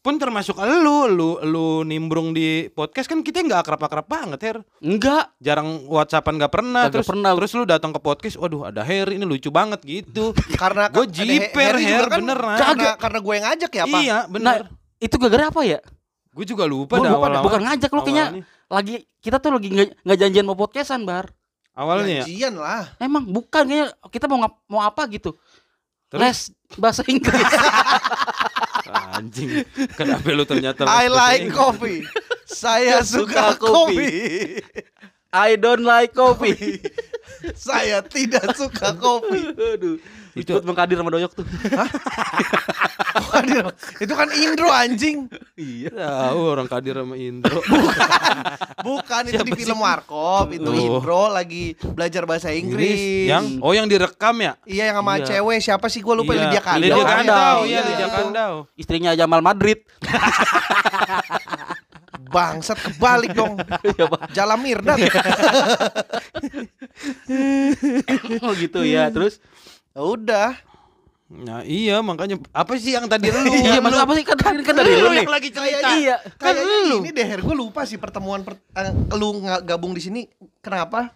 Pun termasuk lu, lu, lu nimbrung di podcast kan kita nggak akrab-akrab banget, Her. Enggak. Jarang WhatsAppan nggak pernah. Terus pernah. terus lu datang ke podcast, waduh ada Harry ini lucu banget gitu. karena Gua ada jiper, Her, kan beneran. karena, karena gue yang ngajak ya apa iya, Nah, bener. itu gara-gara apa ya? Gue juga lupa Gua dah lupa awal-awal. Bukan ngajak lu kayaknya lagi kita tuh lagi nggak nggak janjian mau podcastan bar. Awalnya ya. Janjian lah Emang bukan kayaknya kita mau ngap, mau apa gitu. Terus? Les bahasa Inggris. Anjing. Kenapa lu ternyata I like coffee saya suka Suka kopi. kopi I don't like coffee. Saya tidak suka kopi Aduh. Itu- Itu Bang Kadir sama Doyok tuh. Waduh, itu kan Indro anjing Inggris? Tahu orang Kadir sama Indro. bukan itu di film? Warkop itu Oh. Indro lagi belajar bahasa Inggris Yang oh yang direkam ya? iya yang sama Iya. cewek siapa sih gue lupa Iya, Lydia Kandau Lydia Kandau. Iya Iya, Lydia. Kandau. Istrinya Jamal Madrid. bangsat kebalik dong Jalan Mirdad oh gitu ya. Terus Ya udah Nah, iya makanya apa sih yang tadi lu? iya lu- apa sih kan kan, kan lu dari lu nih. yang lagi cerita. Kayaknya- Iya. Kan Kayaknya lu. ini deh Her gue lupa sih pertemuan per, eh, lu nggak gabung di sini kenapa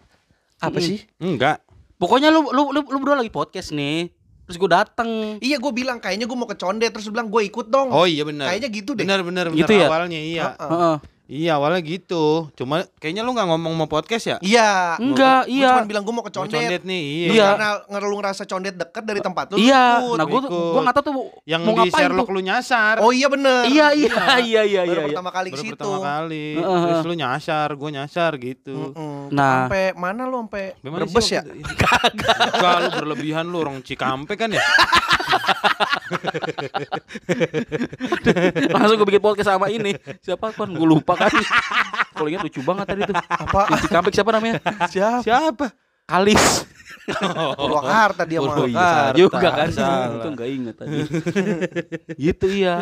apa Mm. sih Enggak. Pokoknya lu lu lu, lu berdua lagi podcast nih. Terus gue dateng iya gue bilang kayaknya gue mau ke Condet terus bilang gue ikut dong Oh iya benar. kayaknya gitu deh Benar benar benar Gitu ya? awalnya iya. Heeh. Heeh. Iya awalnya gitu. Cuma kayaknya lu nggak ngomong mau podcast ya? iya Enggak, Gua iya. cuma bilang gue mau ke Mau Condet, condet nih, iya. Iya. karena nge- lu ngerasa Condet deket dari tempat lu Iya, ikut. nah gue gue nggak tahu tuh Yang mau di ngapain Sherlock tuh. lu nyasar. oh iya bener Iya iya iya iya baru iya. iya. pertama kali ke situ pertama kali. Heeh. Terus lu nyasar, gue nyasar gitu. Mm-mm. Nah. sampai mana lu sampai Brebes ya waktu itu? Enggak, lu berlebihan lu orang Cikampek kan ya? Langsung gue bikin podcast sama ini. Siapa kan? Gue lupa kan. Kalau ingat lucu banget tadi tuh. apa Di Cikampek siapa namanya? siapa Siapa? Kalis. Purwakarta dia mah Oh iya juga kan. Salah. Itu enggak inget tadi. gitu iya.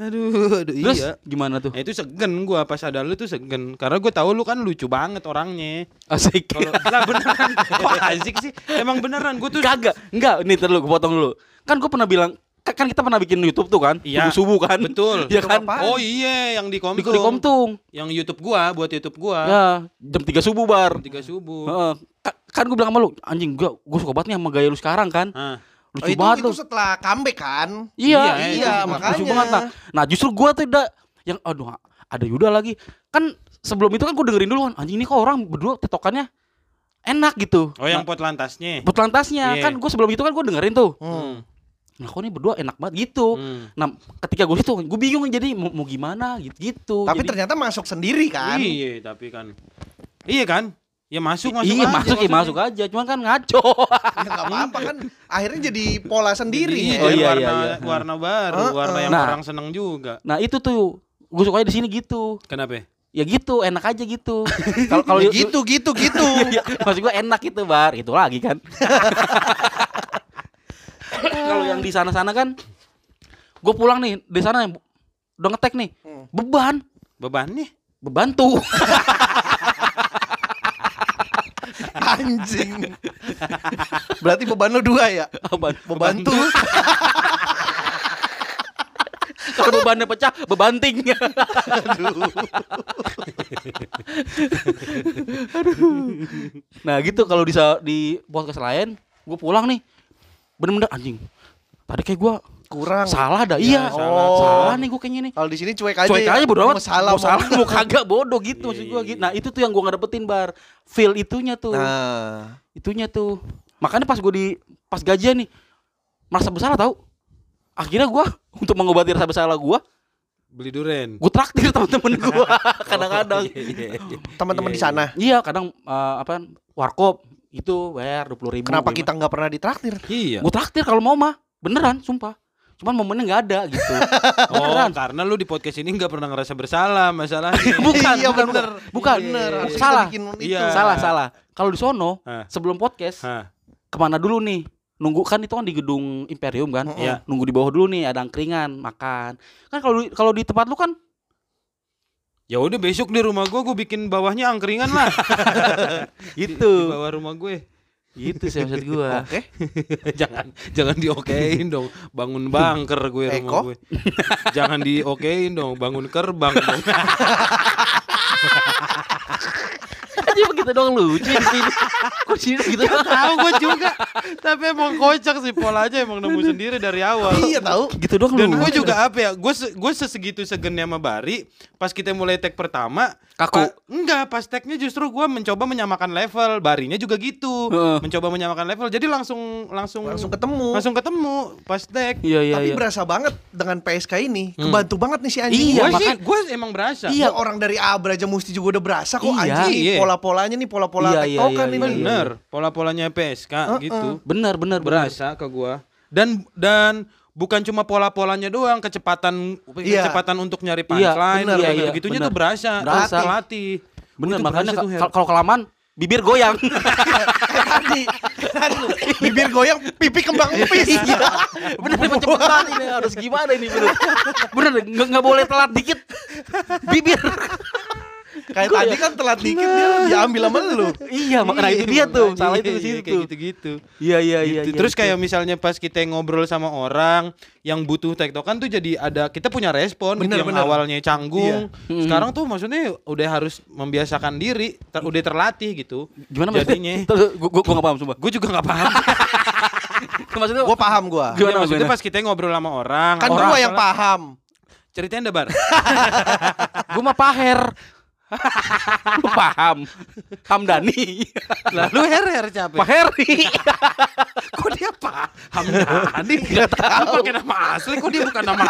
Aduh, aduh Terus iya. gimana tuh? Nah, itu segen gua pas ada lu tuh segen karena gua tahu lu kan lucu banget orangnya. Asik. Kalau lah beneran kok asik sih? Emang beneran gua tuh Kagak. Enggak, nih terlalu gue potong dulu. Kan gue pernah bilang kan kan kita pernah bikin YouTube tuh kan, Iya. subuh subuh kan, Betul. Iya kan, Apaan? Oh iya yang di di, Komtung. di Komtung, Yang YouTube gua buat YouTube gua. ya jam 3 subuh bar. Jam 3 subuh. Heeh. Ka- kan gue bilang sama lu, anjing gue gue suka banget nih sama gaya lu sekarang kan. Oh, lucu itu, banget itu lu. setelah comeback kan Iya, Iya, iya, lucu makanya. banget. Nah, nah justru gue tuh udah yang aduh ada Yuda lagi. Kan sebelum itu kan gue dengerin dulu kan, anjing ini kok orang berdua tetokannya enak gitu. Oh yang pot lantasnya. Buat lantasnya Iya. kan gue sebelum itu kan gue dengerin tuh. Hmm. Nah kok ini berdua enak banget gitu. Hmm. Nah ketika gue situ gue bingung jadi mau, mau gimana gitu gitu. tapi jadi, ternyata masuk sendiri kan Iya, tapi kan. Iya kan? Ya masuk masuk iya aja masuk ya maksudnya. masuk aja, cuman kan ngaco. ya nggak apa-apa kan akhirnya jadi pola sendiri Iya, Oh, ya. iya, warna, iya. warna baru, Heeh. warna yang Nah. orang seneng juga. nah itu tuh gue sukanya di sini gitu. Kenapa? Ya gitu, enak aja gitu. Kalau kalau Ya gitu gitu gitu Iya, maksud gue enak itu bar, itu lagi kan. Kalau yang di sana-sana kan, gue pulang nih di sana udah ngetek nih, Hmm. beban. Bebannya? Bebantu. Anjing. Berarti beban lo dua ya? Beban- Bebantu. Kalau bebannya pecah, bebanting. Aduh. Nah gitu kalau di di podcast lain, gue pulang nih, bener-bener anjing. Tadi kayak gue Kurang. salah dah. Iya, iya, salah. salah nih gue kayaknya nih. Kalau di sini cuek aja. Cuek ya. aja bodo amat. Mau salah, mau salah, mau- kagak bodoh gitu maksud gue gitu. Nah itu tuh yang gue gak dapetin bar. Feel itunya tuh, Nah, itunya tuh. Makanya pas gue di pas gajian nih, merasa bersalah tau. Akhirnya gue untuk mengobati rasa bersalah gue, Beli duren. gue traktir temen-temen gue kadang-kadang. Iya, teman-teman di sana. Iya kadang eh, apa warkop itu bayar dua puluh ribu. Kenapa kita nggak pernah ditraktir? Iya. Gue traktir kalau mau mah beneran sumpah. Cuman momennya nggak ada gitu. Oh, beneran. karena lu di podcast ini nggak pernah ngerasa bersalah masalahnya. bukan, Iya, bukan, bener. bukan. Bener, harus kita salah, bikin itu. Iya. salah, salah. Kalau di sono Hah. sebelum podcast Hah. ke mana dulu nih? Nunggu kan itu kan di gedung Imperium kan? Iya. Nunggu di bawah dulu nih ada angkringan, makan. Kan kalau kalau di tempat lu kan Ya udah besok di rumah gua gua bikin bawahnya angkringan lah. Di gitu. bawah rumah gue. Gitu sih maksud gua. Oke. jangan jangan diokein dong. Bangun bangker gue rumah Eko? gue. jangan diokein dong, bangun kerbang dong. Aja begitu dong lucu di sini. Kok sini gitu doang? Tahu gue juga. Tapi emang kocak sih polanya emang nemu sendiri dari awal. Iya tahu. Gitu doang Dan gue juga apa ya, gue se gue sesegitu segennya sama Bari. Pas kita mulai tag pertama, Kaku. pa- enggak, pas tagnya justru gue mencoba menyamakan level. Barinya juga gitu, Heeh. mencoba menyamakan level. Jadi langsung langsung Langsung ketemu. langsung ketemu pas tag. Iya iya Tapi iya. berasa banget dengan PSK ini. Kebantu banget nih si anjing. Iya, gue sih, gue emang berasa. Iya. Iya. orang dari Abra aja mesti juga udah berasa kok Iya. anjing. Iya. Pola-polanya nih pola-pola Iya, iya, tektokan iya, ini. iya, Bener, pola-polanya PSK gitu. Benar benar benar. Berasa ke gua. Dan dan bukan cuma pola-polanya doang, kecepatan Iya. kecepatan untuk nyari Iya, punchline, bener, kayak iya, gitu-gitunya bener. tuh berasa. Berasa. Pelatih. Bener Itu makanya kalau kelamaan bibir goyang. tadi, tadi lu, bibir goyang, pipi kembang empis. Iya. bener emang cepetan ini harus gimana ini bener. Bener nggak boleh telat dikit. Bibir. Kayak Gua tadi ya- kan telat dikit dia diambil sama lu. iya, makanya Iya, itu dia tuh. Salah itu iya, di situ. kayak gitu-gitu. Iya iya iya. Gitu. iya, Terus kayak misalnya pas kita ngobrol sama orang yang butuh tektokan tuh jadi ada kita punya respon gitu Bener, yang bener. awalnya canggung. Hmm. Sekarang tuh maksudnya udah harus membiasakan diri, ter- udah terlatih gitu. gimana jadinya? Gua, gua gak paham sumpah. Gue juga nggak paham. Maksudnya Gua paham gua. Gimana Iya, maksudnya gimana? pas kita ngobrol sama orang, Kan orang gua yang paham. Ceritain dah bar. gua mah paher. Lu paham. Hamdani. Lalu her her capek. Pak Heri. Kok dia paham Dani? Gak tahu. Pakai nama asli kok dia bukan nama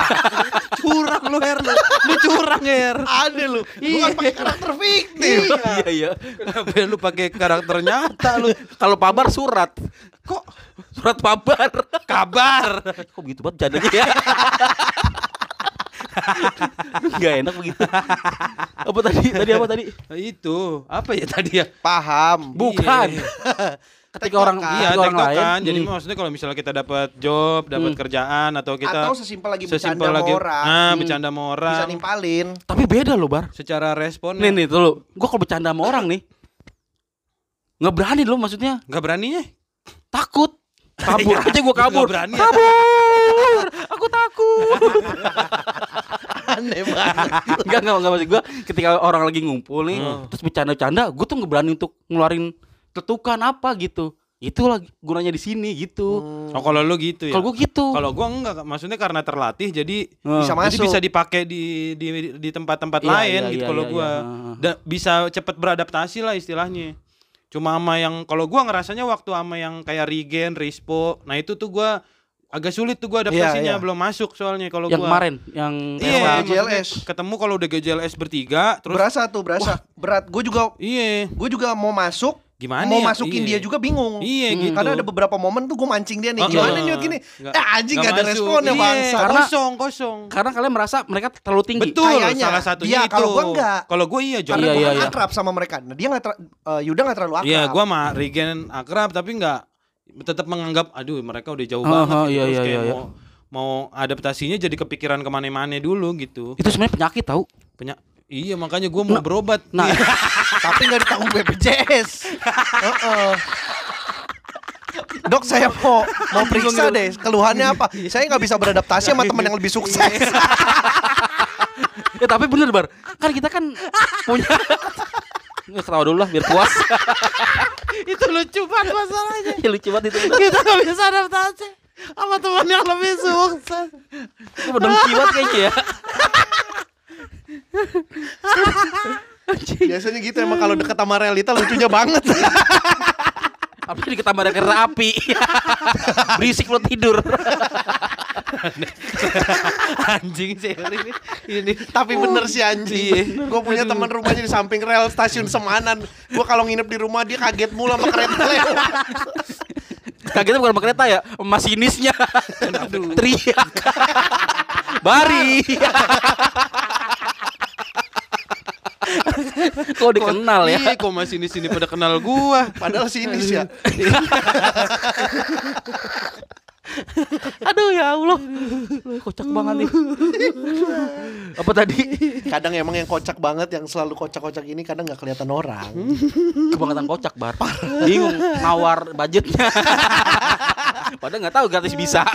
curang lu her lu. Lu curang her. Ada lu. Bukan pakai karakter fiktif. Iya iya. Kenapa lu pakai karakter nyata lu? Kalau pabar surat. Kok Surat pabar. kabar? Kok begitu banget jadinya ya? Gak enak begitu. Apa tadi? Tadi apa tadi? Itu apa ya tadi ya? Paham. Bukan. Iya. Ketika orang Iya, ketika orang lain. tektokan. Jadi hmm. maksudnya kalau misalnya kita dapat job, dapat Hmm. kerjaan atau kita Atau sesimpel lagi sesimpel bercanda lagi sama orang. ah, Hmm. bercanda sama Bisa orang nimpalin. Tapi beda loh, Bar. secara respon Nih nih tuh lo. Gua kalau bercanda sama orang nih nggak berani loh maksudnya nggak beraninya takut kabur Iya, aja gua kabur nggak berani kabur aku takut Aneh banget. Enggak, enggak, enggak maksud gua ketika orang lagi ngumpul nih, Hmm. terus bercanda-canda, gua tuh nggak berani untuk ngeluarin tetukan apa gitu. Itu lagi gunanya di sini gitu. Oh kalau lu gitu ya. Kalau gua gitu. Kalau gua enggak, maksudnya karena terlatih jadi Nah, Bisa jadi masuk. bisa dipakai di di di tempat-tempat Iya, lain iya, gitu iya, kalau iya, gua. iya. Da- bisa cepet beradaptasi lah istilahnya. Cuma sama yang kalau gua ngerasanya waktu sama yang kayak Regen, Rispo, nah itu tuh gua agak sulit tuh gua adaptasinya Iya, iya. belum masuk soalnya kalau yang gua. kemarin, yang Iya, GLS. ketemu kalau udah GJLS bertiga terus berasa tuh, berasa. Berat. Gue juga iya, gue juga mau masuk gimana mau ya? masukin Iya. dia juga bingung. Iya Hmm. gitu. Karena ada beberapa momen tuh gue mancing dia nih. Gimana iya. nih gini? Eh anjing gak ada masuk. responnya Iya, bangsa. Karena- kosong, kosong. karena kalian merasa mereka terlalu tinggi. Betul, Kayaknya. salah satunya Dia, itu. kalau gua enggak. Kalau gua iya, Jong. Karena Iya, gue iya, iya. akrab sama mereka. Nah, dia nggak ter- eh, Yuda nggak terlalu akrab. Iya, gua mah Regen akrab tapi nggak tetap menganggap aduh mereka udah jauh Oh, banget gitu. iya, Terus iya, kayak iya, mau mau adaptasinya jadi kepikiran ke mana-mana dulu gitu. Itu sebenarnya penyakit tahu. Punya Iya makanya gue mau berobat. Nah, Tapi nggak ditanggung BPJS. Heeh. Dok saya mau mau periksa deh keluhannya apa? Saya nggak bisa beradaptasi sama teman yang lebih sukses. ya tapi bener bar. Kan kita kan punya Nggak ketawa dulu lah biar puas. itu lucu banget masalahnya. ya lucu banget itu. Kita gak bisa adaptasi sama teman yang lebih sukses. Itu mendengki banget kayaknya ya. Biasanya gitu emang kalau deket sama realita lucunya banget. Apalagi dikit tambah ada kereta api. Berisik lo tidur. Anjing sih ini. Ini Tapi bener sih anjing. Gue punya teman rumahnya di samping rel stasiun Semanan. Gue kalau nginep di rumah dia kaget mulu sama kereta lewat. Kagetnya bukan sama kereta ya, masinisnya. Teriak. Bari. Kok dikenal ya? Iya, kok masih di sini pada kenal gua. Padahal sini sih ya. Aduh ya Allah. Kocak banget nih. Apa tadi? Kadang emang yang kocak banget, yang selalu kocak-kocak ini kadang nggak kelihatan orang. Kebangetan kocak bar. Bingung nawar budgetnya. Padahal nggak tahu gratis bisa.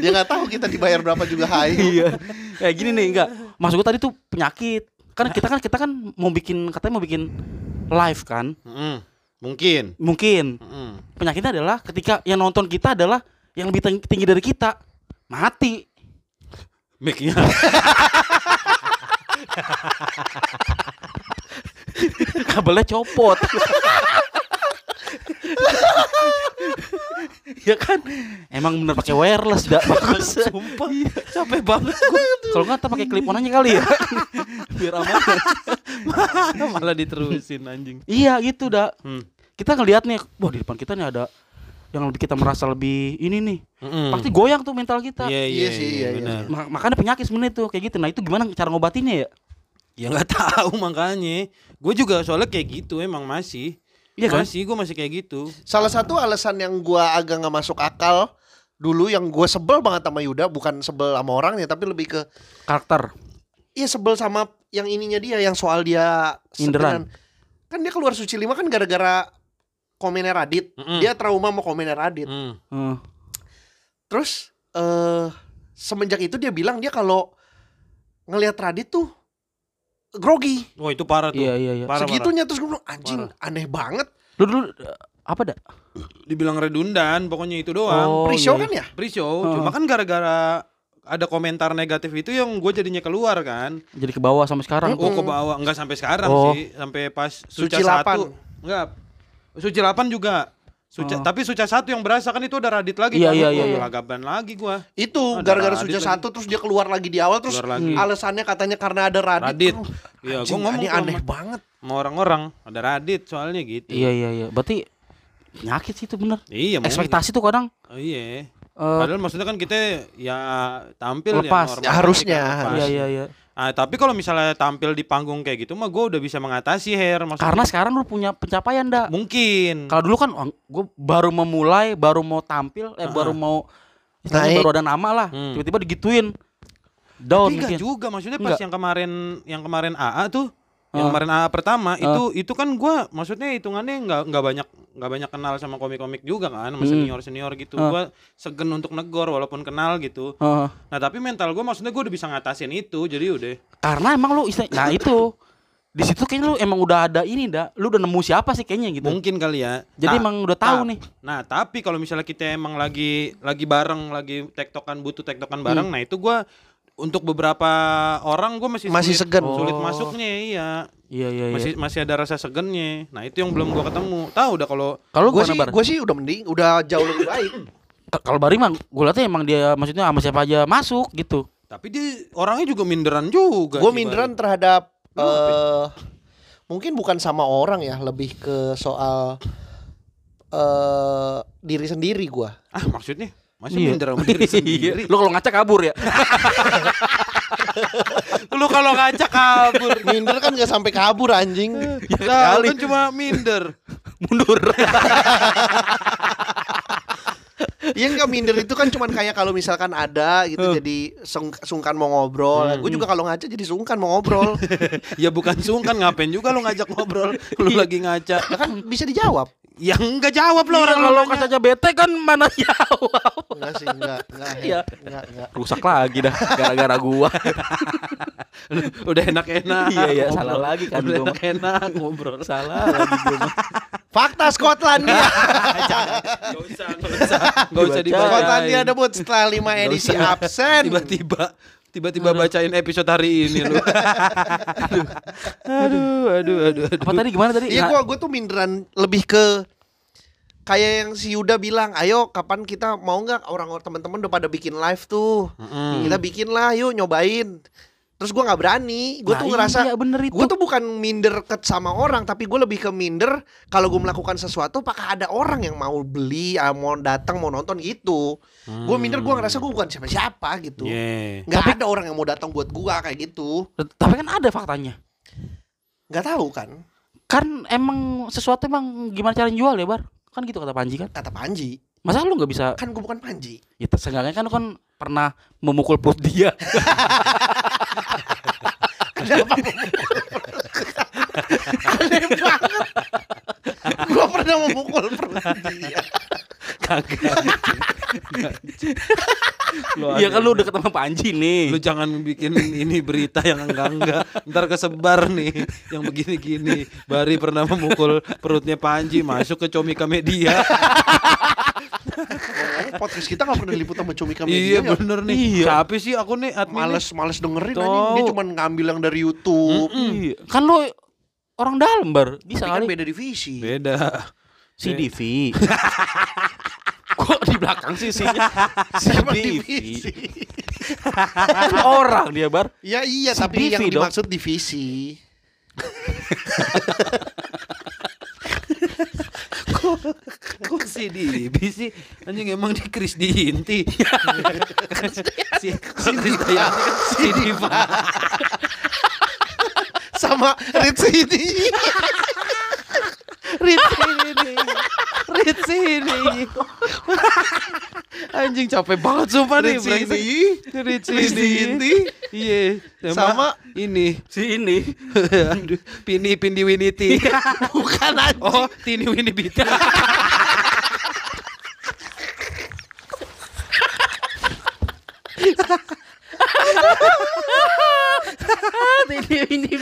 Dia nggak tahu kita dibayar berapa juga hayu. iya. Kayak gini nih enggak. Maksud gue tadi tuh penyakit. Kan kita kan kita kan mau bikin katanya mau bikin live kan. Mm, mungkin. Mungkin Mm. penyakitnya adalah ketika yang nonton kita adalah yang lebih tinggi, tinggi dari kita. Mati. Mic-nya. Kabelnya copot. ya kan? Emang bener pakai wireless dah bagus Sumpah, capek banget kalau nggak kita pakai clip on aja kali ya. Biar aman. Malah diterusin anjing. iya gitu dah Hmm. kita ngelihat nih wah di depan kita nih ada yang lebih kita merasa lebih ini nih Mm-mm. pasti goyang tuh mental kita Iya, iya, Iya sih, iya, iya, iya. makanya penyakit sebenarnya tuh kayak gitu nah itu gimana cara ngobatinnya ya Ya nggak tahu makanya. Gue juga soalnya kayak gitu emang masih. Iya kan? Masih, gue masih kayak gitu. Salah satu alasan yang gua agak nggak masuk akal dulu yang gue sebel banget sama Yuda bukan sebel sama orangnya tapi lebih ke karakter iya sebel sama yang ininya dia yang soal dia Inderan. kan dia keluar suci lima kan gara-gara komennya Radit Mm-mm. dia trauma sama komennya Radit Hmm. Eh, terus eh semenjak itu dia bilang dia kalau ngelihat Radit tuh grogi Wah itu parah tuh. iya iya iya Parah, segitunya terus gue bilang anjing aneh banget lu dulu apa dah parah. Dibilang redundan, pokoknya itu doang. Oh, pre-show iya, kan ya Pre-show, Oh. cuma kan gara-gara ada komentar negatif itu yang gue jadinya keluar kan. jadi ke bawah sampai sekarang Oh ke bawah, enggak sampai sekarang Oh. sih, sampai pas Suci satu. Enggak. Suci 8 juga. Suca, Oh. tapi Suca satu yang berasa kan itu udah Radit lagi Iya, kan? iya, Oh, iya, iya. Lagaban lagi gua. itu Ada gara-gara lagi. satu terus dia keluar lagi di awal terus Keluar lagi. alasannya katanya karena ada Radit, Radit. Aduh, Iya, gua ngomong ini aneh sama- banget Sama orang-orang ada Radit soalnya gitu. iya iya iya berarti penyakit sih itu bener Iya, mungkin. ekspektasi tuh kadang Oh, iya. eh, Padahal maksudnya kan kita ya tampil Lepas. ya normal Ya, harusnya, kan, lepas. iya iya iya Ah, tapi kalau misalnya tampil di panggung kayak gitu mah gue udah bisa mengatasi hair maksudnya. karena sekarang lu punya pencapaian dah mungkin. Kalau dulu kan gue baru memulai, baru mau tampil, eh baru mau istilahnya Naik. baru ada nama lah, Hmm. tiba-tiba digituin. Down Tapi enggak mungkin. juga maksudnya pas Enggak. yang kemarin yang kemarin AA tuh yang Ah. kemarin AA pertama Ah. itu itu kan gua maksudnya hitungannya nggak nggak banyak nggak banyak kenal sama komik-komik juga kan sama Hmm. senior senior gitu Ah. gua segen untuk negor walaupun kenal gitu Heeh. nah tapi mental gua maksudnya gua udah bisa ngatasin itu jadi udah karena emang lu istilah, nah itu di situ kayaknya lu emang udah ada ini dah, lu udah nemu siapa sih kayaknya gitu. mungkin kali ya Jadi Ta- emang udah tahu ta- nih. nah tapi kalau misalnya kita emang lagi lagi bareng lagi tektokan butuh tektokan Hmm. bareng nah itu gua untuk beberapa orang gua masih Masih sulit, segan. sulit Oh. masuknya iya Iya iya iya. masih masih ada rasa segennya nah itu yang belum gua ketemu tahu udah kalau Kalau gue gua sih gue sih udah mending udah jauh lebih baik kalau Bari mah gue lihatnya emang dia maksudnya sama siapa aja masuk gitu. tapi dia orangnya juga minderan juga gue minderan Bari. terhadap eh mungkin bukan sama orang ya lebih ke soal eh diri sendiri gue ah maksudnya masa Iya. minder sama diri sendiri Lu kalau ngaca kabur ya. lu kalau ngacak kabur minder kan gak sampai kabur anjing Tahu kan cuma minder Mundur. Iya enggak minder itu kan cuman kayak kalau misalkan ada gitu jadi sung- sungkan mau ngobrol. Gue juga kalau ngaca jadi sungkan mau ngobrol. ya bukan sungkan ngapain juga lu ngajak ngobrol lu lagi ngaca Ya kan bisa dijawab. Yang enggak jawab lo Iya, orang kalau nanya. kacanya bete kan mana jawab. Enggak sih, enggak, enggak. Iya. Enggak, enggak. Rusak lagi dah gara-gara gua. udah enak-enak Iya, iya, salah lagi kan udah enak-enak ngobrol Salah lagi gua. Fakta Skotlandia. Gak usah, gak usah, gak usah dibacain. Skotlandia debut setelah 5 Nggak edisi absen. Tiba-tiba, tiba-tiba bacain episode hari ini lu. aduh, aduh, aduh, aduh. Apa tadi gimana tadi? Iya gua gua tuh minderan lebih ke kayak yang si Yuda bilang, ayo kapan kita mau nggak orang-orang teman-teman udah pada bikin live tuh, kita bikin lah, yuk nyobain. Terus gua nggak berani, gue Nah, tuh ngerasa, iya, bener itu. gue tuh bukan minder ke sama orang, tapi gue lebih ke minder kalau gue melakukan sesuatu, apakah ada orang yang mau beli, ah, mau datang, mau nonton gitu. Gue minder, gue ngerasa gue bukan siapa-siapa gitu. Yeah. Nggak ada orang yang mau datang buat gua kayak gitu. Tapi kan ada faktanya. Nggak tahu kan, Kan emang sesuatu emang gimana cara jual ya, Bar? Kan gitu kata Panji kan. kata Panji. Masa lu nggak bisa Kan gue bukan Panji. Ya seenggaknya kan lu kan pernah memukul perut dia. Aneh banget. Gue pernah memukul perut dia. Kagak. Iya kan lu deket sama Panji nih. Lu jangan bikin ini berita yang enggak-enggak Ntar kesebar nih Yang begini-gini Bari pernah memukul perutnya Panji Masuk ke Comika Media Ngomong podcast kita gak pernah diliput sama Comika Iya Media ya. bener nih Iya. Siapa sih aku nih admin Males males dengerin anjing. Dia cuma ngambil yang dari YouTube. Iya. Kan lu orang dalam, Bar. Bisa Tapi kan kali. beda divisi. Beda CDV. Kok di belakang sih sih? CDV. orang dia, Bar. Ya iya, Si tapi yang dong. dimaksud divisi. Kok sih di sih Anjing emang di Chris di inti Si Chris Dayanti kan si Diva Sama Ritz ini. Rit ini Rit sini Anjing capek banget sumpah nih Rit brengsek. sini. Rit Rit sini sini. Iya Sama- ini Si ini. Aduh Pini Pindi Winiti Bukan anjing. Oh Tini Winibita ini ini ini.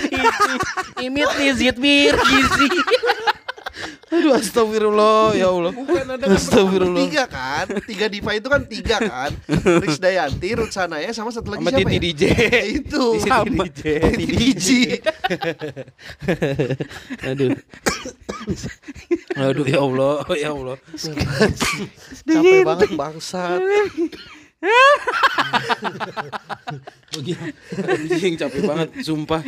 Imit nih Zitmir gizi. Aduh astagfirullah. Ya Allah. Bukan ada kan Astagfirullah. Tiga kan? Tiga diva itu kan tiga kan? Ritz Dayanti, Ruth Sanaya Sama satu lagi Sama siapa Titi ya? DJ Itu. Titi Sama DJ. Titi DJ Aduh. Aduh ya Allah ya Allah. Capek banget bangsat Anjing capek banget sumpah.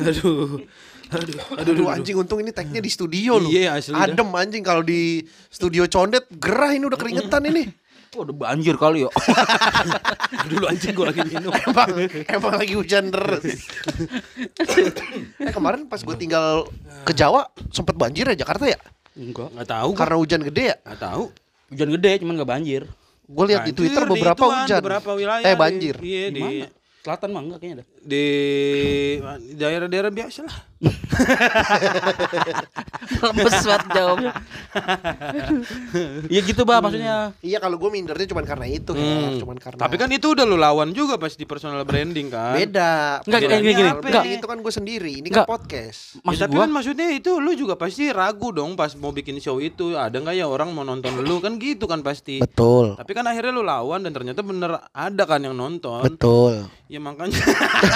Aduh. Aduh Aduh, Aduh anjing untung ini tagnya di studio loh. Iya, asli dah. Adem anjing kalau di studio condet Gerah ini udah keringetan ini. Oh, udah banjir kali ya. Dulu anjing gue lagi minum. Emang, emang lagi hujan terus eh, Kemarin pas gue tinggal ke Jawa Sempet banjir ya Jakarta ya? Enggak Gak tahu gua. Karena hujan gede ya? Gak tahu. Hujan gede cuman nggak banjir. Gue lihat di Twitter di beberapa ituan, hujan Beberapa wilayah Eh di- banjir Iya Di di mana? Selatan mah enggak kayaknya dah. Di daerah-daerah biasa lah Lemes banget jawabnya. Iya gitu, Bah, maksudnya. Iya kalau gue mindernya cuma karena itu Hmm. Her. Cuman karena Tapi kan itu udah lu lawan juga pas di personal branding kan Beda Enggak, Bedanya gini, gini, enggak. Itu kan gue sendiri Ini Enggak. kan podcast Ya, Maksud tapi gua kan maksudnya itu lu juga pasti ragu dong pas mau bikin show itu ada nggak ya orang mau nonton lu kan gitu kan pasti. Betul Tapi kan akhirnya lu lawan dan ternyata bener ada kan yang nonton. Betul Ya makanya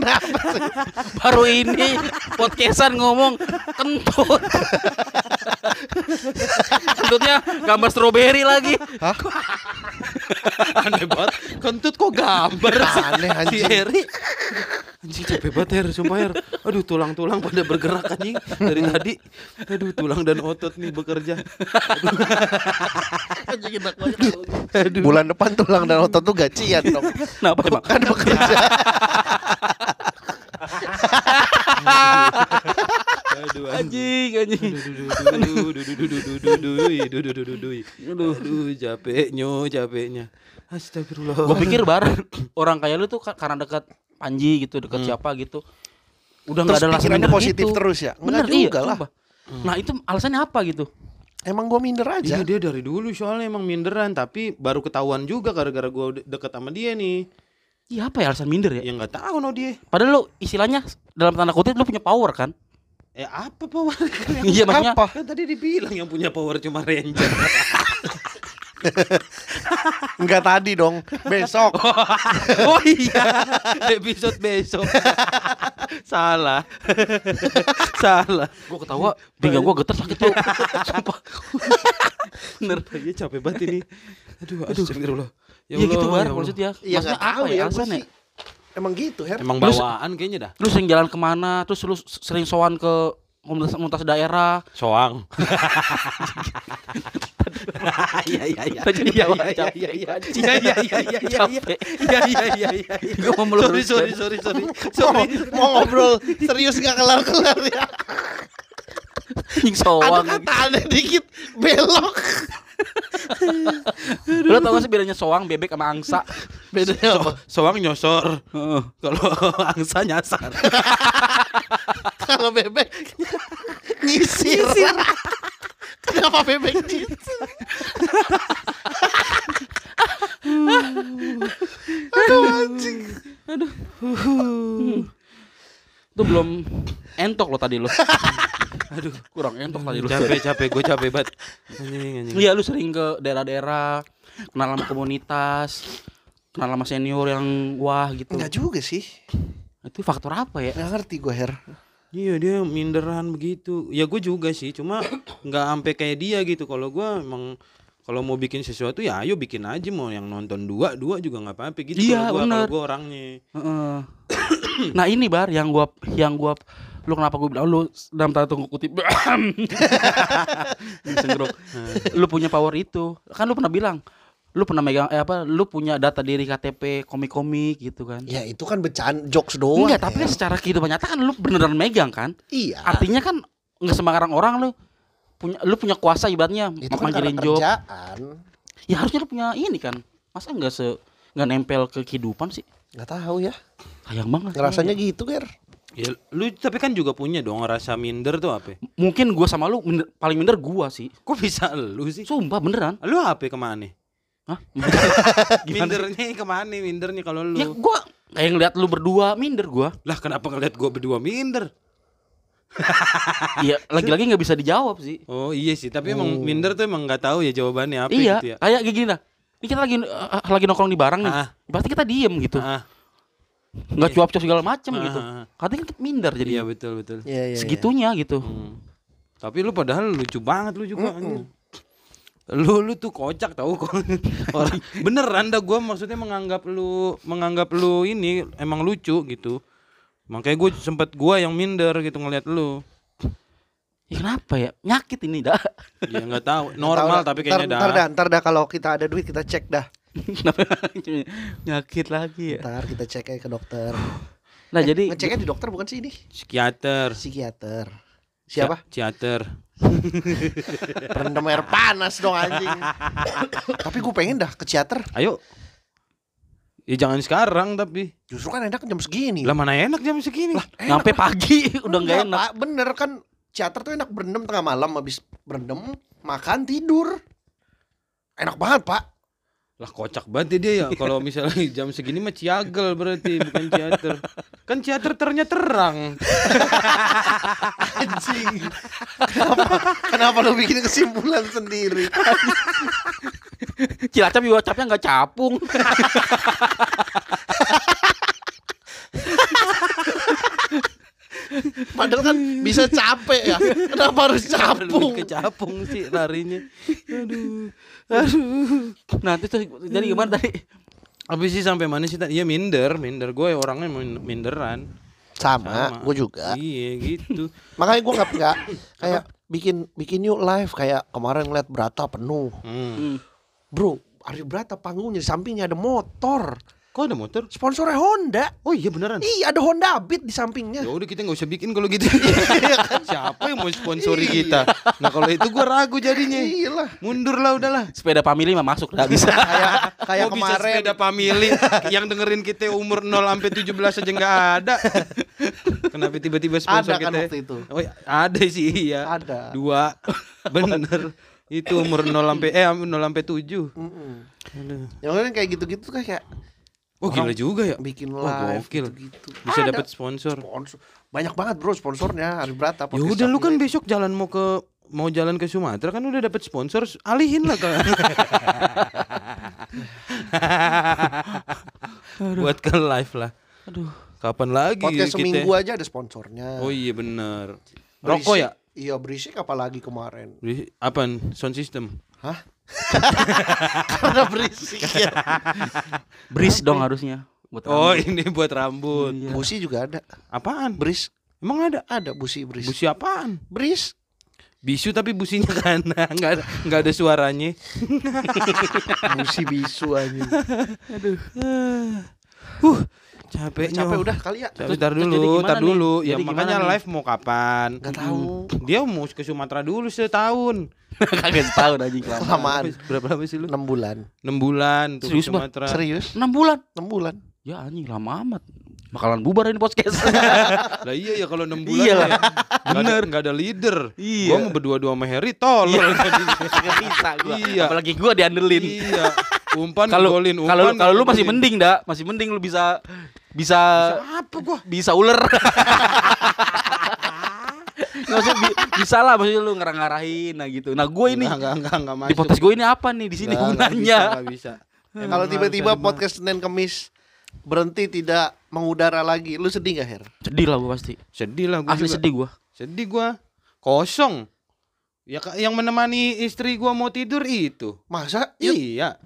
Kenapa sih? baru ini podcastan ngomong kentut. Kentutnya gambar stroberi lagi. aneh banget. Kentut kok gambar sih? Aneh, anjing. Si Eri. Anjing capek banget Her, sumpah Her. Aduh tulang-tulang pada bergerak anjing dari tadi. Aduh tulang dan otot nih bekerja. Aduh. Bulan depan tulang dan otot tuh gajian dong Kenapa emang? Bukan bekerja Aduh. Anjing, anjing. Aduh, aduh, capeknya, capeknya. Astagfirullah. Gue pikir bar orang kayak lu tuh ka- karena dekat Panji gitu, dekat siapa gitu. Udah nggak ada pikirannya minder positif gitu. terus ya? Bener Enggak iya, juga lah. sumpah. Nah itu alasannya apa gitu? Emang gua minder aja. Iya dia dari dulu soalnya emang minderan tapi baru ketahuan juga gara-gara gua udah deket sama dia nih. Iya apa ya alasan minder ya? Ya nggak tahu no dia. Padahal lu istilahnya dalam tanda kutip lu punya power kan? Eh apa power? Iya maksudnya Apa? kan tadi dibilang yang punya power cuma ranger. Enggak tadi dong. Besok. oh iya, episode besok. Salah. Salah. gue ketawa, pinggang gue getar sakit tuh. Sumpah. Bener. Iya capek banget ini. Aduh, astagfirullah. Ya Iya gitu Allah, bar ya Allah. maksudnya. Iya Maksudnya nggak tahu apa ya. ya alasannya? sih. Emang gitu, Her. Emang Terus- bawaan kayaknya dah. Lu sering jalan ke mana? Terus lu sering sowan ke komunitas-komunitas daerah. Soang. Iya iya iya. Tadi Iya iya iya iya. Iya iya iya iya iya. Capek. Iya iya iya iya. Gua mau meluruskan. Sorry sorry sorry sorry. Mau, Sorry. mau ngobrol serius gak kelar-kelar ya. Anjing Ada sowan. kata aneh dikit belok. Lu tau gak sih bedanya soang, bebek sama angsa? Bedanya apa? Soang nyosor. Heeh. Kalau angsa nyasar. Kalau bebek nyisir. Kenapa bebek nyisir? Aduh anjing. Itu belum entok lo tadi lo. Aduh, kurang entok tadi lo. Capek capek gue capek banget. Iya, lu sering ke daerah-daerah, kenal sama komunitas, kenal sama senior yang wah gitu. Enggak juga sih. Itu faktor apa ya? Enggak ngerti gue Her. Iya dia minderan begitu. Ya gue juga sih, cuma nggak sampai kayak dia gitu. Kalau gue emang kalau mau bikin sesuatu ya ayo bikin aja mau yang nonton dua dua juga nggak apa-apa gitu. Iya, kalau gua orangnya. Heeh. nah ini bar yang gua yang gua lu kenapa gua bilang lu dalam tanda tunggu kutip lu punya power itu kan lu pernah bilang lu pernah megang eh apa lu punya data diri KTP komik-komik gitu kan Ya itu kan becan jokes doang. enggak tapi Her. kan secara kehidupan nyata kan lu beneran megang kan Iya. artinya kan nggak sembarang orang lu punya lu punya kuasa ibaratnya itu kan karena job kerjaan. ya harusnya lu punya ini kan masa nggak se nggak nempel ke kehidupan sih Enggak tahu ya. sayang banget Ngerasanya gitu, Ger. Ya, lu tapi kan juga punya dong rasa minder tuh apa? mungkin gua sama lu minder- paling minder gua sih Kok bisa lu sih? sumpah beneran Lu apa ke mana? Hah? Mindernya ke mana? Mindernya kalau lu. Ya gua kayak ngeliat lu berdua minder gua. Lah kenapa ngeliat gua berdua minder? Iya, lagi-lagi nggak bisa dijawab sih. Oh iya sih, tapi emang minder tuh emang nggak tahu ya jawabannya apa iya, gitu ya. kayak gini dah. Ini kita lagi eh, lagi nongkrong di barang nih. Ah. Berarti kita diem gitu. Ah, Nggak cuap-cuap segala macem Ah, gitu. ah, ah. Katanya kita minder jadi iya betul betul. Iya, iya. segitunya gitu. Hmm. Tapi lu padahal lucu banget lu juga. anjing. Lu lu tuh kocak tau kok. Orang beneran dah gua maksudnya menganggap lu menganggap lu ini emang lucu gitu. Makanya gue sempet gua yang minder gitu ngeliat lu. Ya, kenapa ya? Nyakit ini dah. Ya nggak tahu, normal tapi kayaknya ntar, Ntar dah. dah, ntar dah kalau kita ada duit kita cek dah. Nyakit lagi ya? Ntar kita cek aja ke dokter. Nah, jadi Ngeceknya di dokter bukan sih ini? Psikiater. Psikiater. Siapa? Psikiater. Rendam air panas dong anjing. Tapi gue pengen dah ke psikiater. Ayo. Ya jangan sekarang tapi. Justru kan enak jam segini. Lah mana enak jam segini? nyampe pagi udah nggak Enggak, enak. Pak. Bener kan psikiater tuh enak berendam tengah malam habis berendam makan tidur. Enak banget, Pak. Lah kocak banget ya dia ya kalau misalnya jam segini mah ciagel berarti bukan teater. Kan teater ternyata terang. Anjing. kenapa, kenapa lu bikin kesimpulan sendiri? Cilacap juga capnya nggak capung. Padahal kan bisa capek ya. Kenapa harus capung? Ke capung sih larinya. Aduh. Nah, itu tuh, jadi gimana tadi? Habis sih sampai mana sih tadi? Iya minder, minder gue orangnya min- minderan. Sama, Sama. gue juga. Iya gitu. Makanya gue nggak nggak kayak bikin bikin yuk live kayak kemarin ngeliat Brata penuh. Hmm. Hmm. Bro, Ari Brata panggungnya di sampingnya ada motor. Kok ada motor? Sponsornya Honda. Oh iya beneran. Iya, ada Honda Beat di sampingnya. Ya udah kita nggak usah bikin kalau gitu. Siapa yang mau sponsori kita? Nah kalau itu gua ragu jadinya. Iyalah. Mundur lah udahlah. Sepeda family mah masuk dah bisa. Kayak kayak Kok bisa kemarin sepeda family yang dengerin kita umur 0 sampai 17 aja nggak ada. Kenapa tiba-tiba sponsor Ada kan kita? waktu itu. Oh, iya, ada sih iya. Ada. Dua. Bener. itu umur 0 sampai eh 0 sampai 7. Mm-mm. Aduh. Yang kayak gitu-gitu kan kayak Oh gila juga ya. bikin Oh, live gokil. gitu-gitu. Bisa Ada dapat sponsor. sponsor. Banyak banget bro sponsornya Hari Brata. Ya udah lu kan besok jalan mau ke mau jalan ke Sumatera kan udah dapat sponsor alihin lah ke buat ke live lah Aduh. kapan lagi Podcast kita seminggu aja ada sponsornya. oh iya bener Berisik- rokok ya Iya berisik apalagi kemarin. Apa sound system Hah? Karena berisik ya. Bris dong harusnya. Buat oh rambut. ini buat rambut Iya. Busi juga ada. apaan Beris emang ada ada busi beris. busi apaan Beris. bisu tapi businya kan nggak ada nggak ada suaranya busi bisu aja. uh capeknya Capek udah kali ya. Tapi Terus- tar dulu, tar nih? dulu. Ya Jadi makanya nih? live mau kapan? Gak tahu. Dia mau ke Sumatera dulu setahun. Kagak setahun anjing lama. Kelamaan. Berapa lama sih lu? 6 bulan. 6 bulan tuh Serius? Sumatera. Serius? 6 bulan. 6 bulan. Ya anjing lama amat. Bakalan bubar ini podcast. Lah iya ya kalau 6 bulan Iya ya. Bener Gak ada leader. Iya. Gua mau berdua-dua sama Harry tolol. Kagak bisa gua. Iya. Apalagi gua diandelin. iya. Umpan Kalau golin, kalau umpan kalau lu masih mending dah, masih mending lu bisa bisa Apa gua? bisa ular. Nggak maksud bi- bisa lah maksudnya lu ngarah-ngarahin nah gitu. Nah, gue ini Enggak, enggak, enggak, enggak di masuk. podcast gue ini apa nih di sini enggak gunanya? bisa, bisa. Kalau tiba-tiba podcast Senin Kemis berhenti tidak mengudara lagi, lu sedih gak Her? Sedih lah gue pasti. Sedih lah gua Asli juga. sedih gue. Sedih gua. Kosong. Ya yang menemani istri gua mau tidur itu. Masa? Yuk, Iya.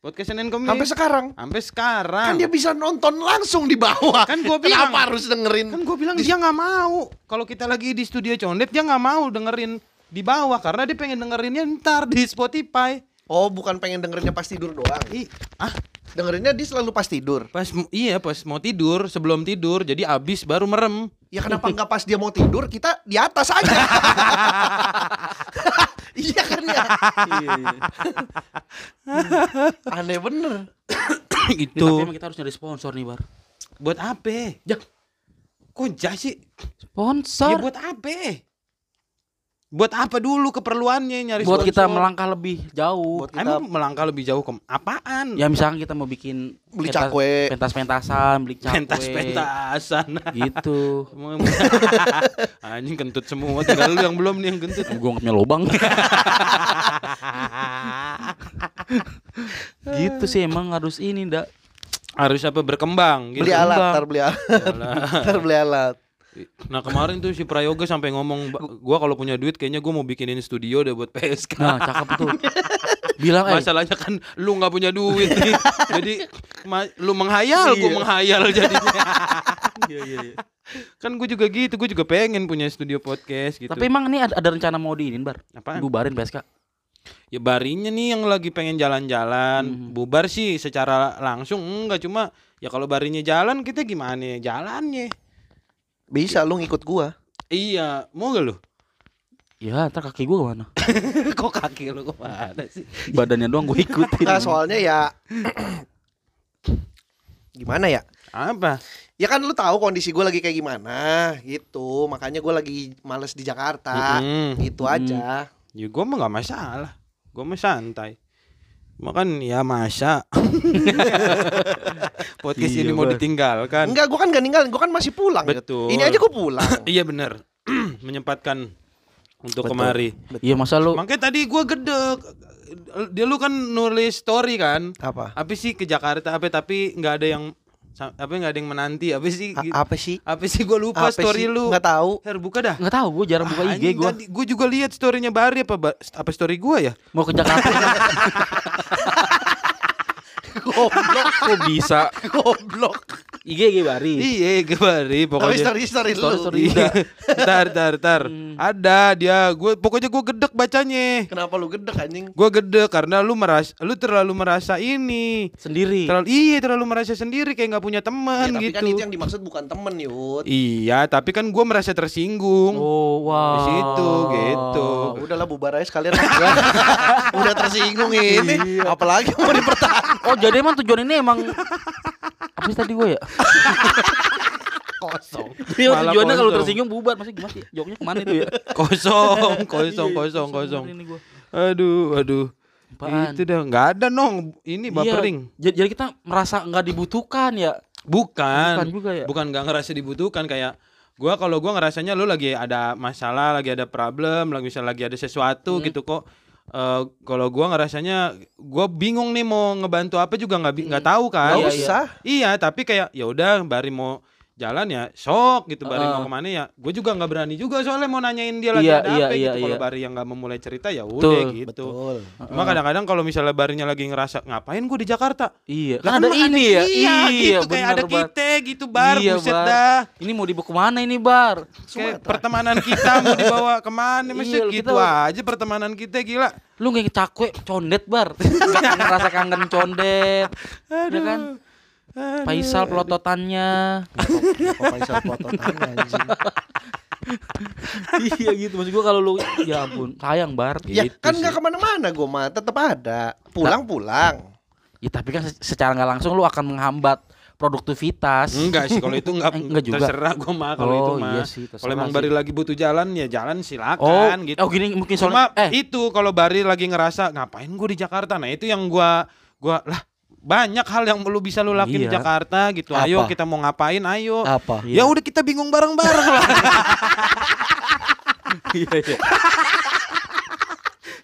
Podcast Senin Kemis. sampai sekarang. Sampai sekarang. Kan dia bisa nonton langsung di bawah. Kan gua bilang. Kenapa harus dengerin? Kan gue bilang dia nggak mau. Kalau kita lagi di studio condet dia nggak mau dengerin di bawah karena dia pengen dengerinnya ntar di Spotify. Oh, bukan pengen dengerinnya pas tidur doang. Ih, ah, Dengerinnya dia selalu pas tidur. pas iya pas mau tidur sebelum tidur jadi abis baru merem. Ya kenapa nggak pas dia mau tidur kita di atas aja? iya kan ya? Aneh bener. Itu. Itu Tapi emang kita harus nyari sponsor nih, Bar. buat apa? Ya. Kok jah sih? Sponsor. Ya buat apa? Buat apa dulu keperluannya nyari buat kita sponsor? melangkah lebih jauh. Buat kita Emang melangkah lebih jauh ke apaan? Ya misalkan kita mau bikin Beli pentas- cakwe. pentas-pentasan, beli cakwe. pentas-pentasan. Gitu. Anjing kentut semua tinggal lu yang belum nih yang kentut. Gue punya lubang. gitu sih emang harus ini ndak. Harus apa berkembang gitu. beli alat, ntar beli alat. ntar beli alat. Nah kemarin tuh si Prayoga sampai ngomong "Ba- gua kalau punya duit kayaknya gua mau bikinin studio deh buat PSK. Nah, cakep tuh. Bilang eh Masalahnya kan lu nggak punya duit nih. Jadi lu menghayal, gua Iya. menghayal jadinya. Iya, iya, iya. kan gue juga gitu, gue juga pengen punya studio podcast gitu. Tapi emang ini ada, ada rencana mau diinin, Bar? Apaan? Bubarin PSK. Ya barinya nih yang lagi pengen jalan-jalan, Mhm. bubar sih secara langsung enggak cuma ya kalau barinya jalan kita gimana ya jalannya. Bisa lu ngikut gua. Iya, mau gak lu? Ya, ntar kaki gua ke mana? Kok kaki lu ke mana sih? Badannya doang gue ikutin. Nah, soalnya ya gimana ya? Apa? Ya kan lu tahu kondisi gue lagi kayak gimana gitu. Makanya gue lagi males di Jakarta. Mm-mm. Itu aja. Ya gue mah gak masalah Gue mah santai Makan ya masa Podcast Iya, ini mau ditinggalkan Enggak, gue kan gak ninggalin, gue kan masih pulang. Betul. Ini aja gue pulang. Iya bener Menyempatkan Untuk Betul. kemari Iya, masa lu Makanya tadi gue gede Dia lu kan nulis story kan Apa? Apa sih ke Jakarta apa Tapi nggak ada yang Apa nggak ada yang menanti Apa sih A- apa sih? Apa sih gue lupa Apa story sih? lu Nggak tahu. Her buka dah nggak tahu gue jarang buka IG gue. Gue juga lihat storynya Bari apa ba- apa story gue ya? Mau ke Jakarta. Goblok, Kok bisa? goblok. IG IG Bari. Iya, Gebari Tapi pokoknya. story story lu. Story, story. Iya. Ntar, ntar, ntar. Ada dia, gue pokoknya gue gedek bacanya. Kenapa lu gedek anjing? Gue gede karena lu merasa lu terlalu merasa ini. Sendiri. Terlalu iya terlalu merasa sendiri kayak nggak punya Ya, teman tapi gitu. kan itu yang dimaksud bukan temen Yud. Iya, tapi kan gue merasa tersinggung. Oh, wow. Di situ gitu. Oh, udahlah bubar aja sekalian. Udah tersinggung ini. Apalagi mau dipertahankan. Oh, jadi emang tujuan ini emang apa sih tadi gue ya? Kosong. Iya, tujuannya kalau kosong. tersinggung bubar. Masih gimana sih? Jawabnya ke mana itu ya? Kosong, kosong, kosong, Iya, kosong. ini gua. Aduh, aduh. Apaan? Itu dah nggak ada nong. Ini bapering. Iya, jadi kita merasa nggak dibutuhkan ya. Bukan. Bukan juga ya? Bukan nggak ngerasa dibutuhkan kayak gua kalau gua ngerasanya lu lagi ada masalah, lagi ada problem, lagi misalnya lagi ada sesuatu Hmm. gitu kok. Eh kalau gua ngerasanya gua bingung nih mau ngebantu apa juga nggak nggak tahu kan. Gak usah. Iya, tapi kayak ya udah Bari mau jalan ya sok gitu Bari Heeh. mau ke mana ya gue juga nggak berani juga soalnya mau nanyain dia lagi Iya, ada iya, apa iya, gitu kalau iya. Bari yang nggak memulai cerita ya udah gitu Betul. cuma kadang-kadang kalau misalnya Barinya lagi ngerasa ngapain gue di Jakarta Iya, Lah kan ada kan ini ya. iya, gitu kayak ada Bar. kita gitu bar Iya, buset Bar. dah Ini mau dibawa ke mana ini, Bar? kayak pertemanan kita mau dibawa ke mana maksudnya Iya, gitu kita- aja pertemanan kita gila Lu nggak cakwe condet, Bar. Nggak ngerasa kangen condet. Ya kan? Faisal pelototannya. Apa Faisal pototannya anjing. iya gitu maksud gua kalau lu ya ampun, sayang, Bar. Ya Gitu kan nggak ke mana-mana gue mah tetap ada. Pulang-pulang. Ya tapi kan se- secara nggak langsung lu akan menghambat produktivitas. enggak sih kalau itu enggak, Eh, enggak juga. terserah gue mah kalau Oh, itu mah iya sih, kalau emang. Bari lagi butuh jalan ya jalan Oh, silakan gitu oh gini mungkin soalnya eh itu kalau Bari lagi ngerasa ngapain gue di Jakarta. Nah, itu yang gua gua lah banyak hal yang lu bisa lu lakuin di Iya. Jakarta gitu. Ayo Apa? kita mau ngapain ayo. Apa? Ya udah kita bingung bareng-bareng lah. iya iya.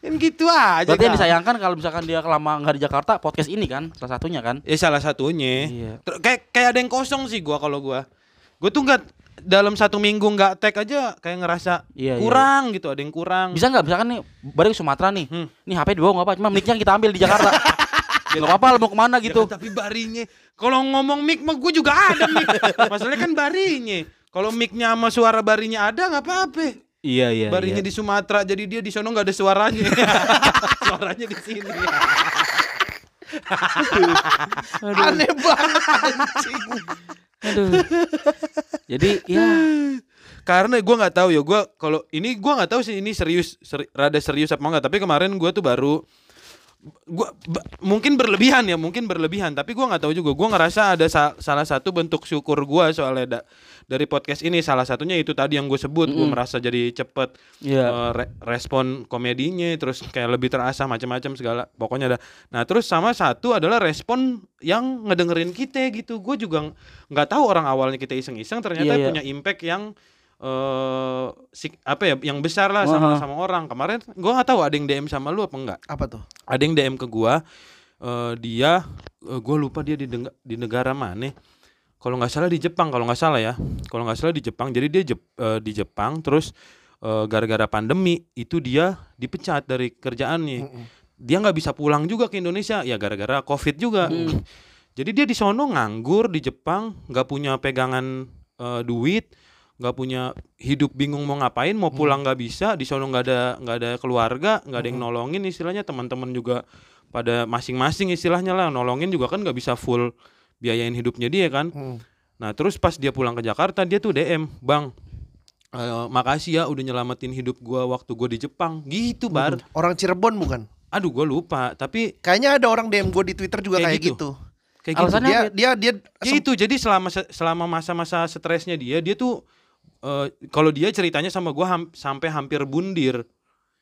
Kan gitu aja. Berarti yang kan. disayangkan kalau misalkan dia lama nggak di Jakarta podcast ini kan salah satunya kan. Ya salah satunya. Iya. Ter- Kayak kayak ada yang kosong sih gua kalau gua. Gua tuh nggak dalam satu minggu nggak tag aja kayak ngerasa Iya, iya, kurang gitu, ada yang kurang. Bisa nggak misalkan nih ke Sumatera nih. Hmm. Nih HP dibawa nggak apa, cuma mic-nya kita ambil di Jakarta. Ya nggak apa-apa lu mau ke mana Ya gitu. kan, tapi barinya kalau ngomong mic mah gue juga ada mic. Masalahnya kan barinya. Kalau micnya sama suara barinya ada nggak apa-apa. Iya iya. Barinya di Sumatera jadi dia di sono nggak ada suaranya. suaranya di sini. Aneh banget anjing. Aduh. Jadi ya Karena gua nggak tahu ya, gua kalau ini gua nggak tahu sih ini serius seri- rada serius apa enggak, tapi kemarin gua tuh baru gua mungkin berlebihan ya, mungkin berlebihan, tapi gua nggak tahu juga. Gua ngerasa ada sa- salah satu bentuk syukur gua soalnya da- dari podcast ini salah satunya itu tadi yang gue sebut, gua merasa jadi cepet Iya. eh, re- respon komedinya terus kayak lebih terasa macam-macam segala pokoknya ada nah terus sama satu adalah respon yang ngedengerin kita gitu gue juga ng- nggak tahu orang awalnya kita iseng-iseng ternyata Iya, iya. punya impact yang eh sik- apa ya yang besar lah sama Wah. sama orang. Kemarin gue nggak tahu ada yang DM sama lu apa enggak Apa tuh? ada yang DM ke gua eh dia gue lupa dia di, deng- di negara mana. Kalau nggak salah di Jepang kalau nggak salah ya. Kalau nggak salah di Jepang. Jadi dia Jep- eh, di Jepang terus eh, gara-gara pandemi itu dia dipecat dari kerjaannya. Dia nggak bisa pulang juga ke Indonesia. Ya gara-gara covid juga. Jadi dia di sono nganggur di Jepang nggak punya pegangan eh, duit nggak punya hidup bingung mau ngapain mau pulang nggak bisa di sono nggak ada nggak ada keluarga nggak ada yang nolongin istilahnya teman-teman juga pada masing-masing istilahnya lah nolongin juga kan nggak bisa full biayain hidupnya dia kan Hmm. nah terus pas dia pulang ke Jakarta dia tuh DM bang eh, makasih ya udah nyelamatin hidup gua waktu gua di Jepang gitu bar Orang Cirebon bukan? aduh gua lupa tapi Kayaknya ada orang DM gue di Twitter juga Kayak kayak, gitu. gitu. kayak gitu Dia dia dia Ya itu jadi selama se- selama masa-masa stresnya dia dia tuh eh, kalau dia ceritanya sama gua ham- sampai hampir bundir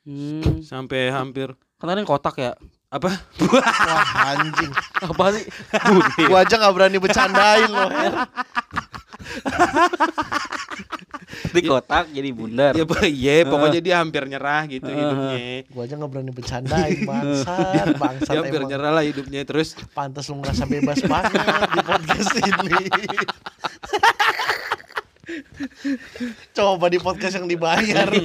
Hmm. sampai hampir Kan tadi kotak ya. apa Wah anjing. Apa sih? Gua aja nggak berani bercandain loh. Di kotak jadi bundar. ya iya pokoknya dia hampir nyerah gitu hidupnya Gua aja nggak berani bercandain bangsat, bangsat dia hampir emang. nyerah lah hidupnya terus Pantas lu merasa bebas banget di podcast ini. Coba di podcast yang dibayar.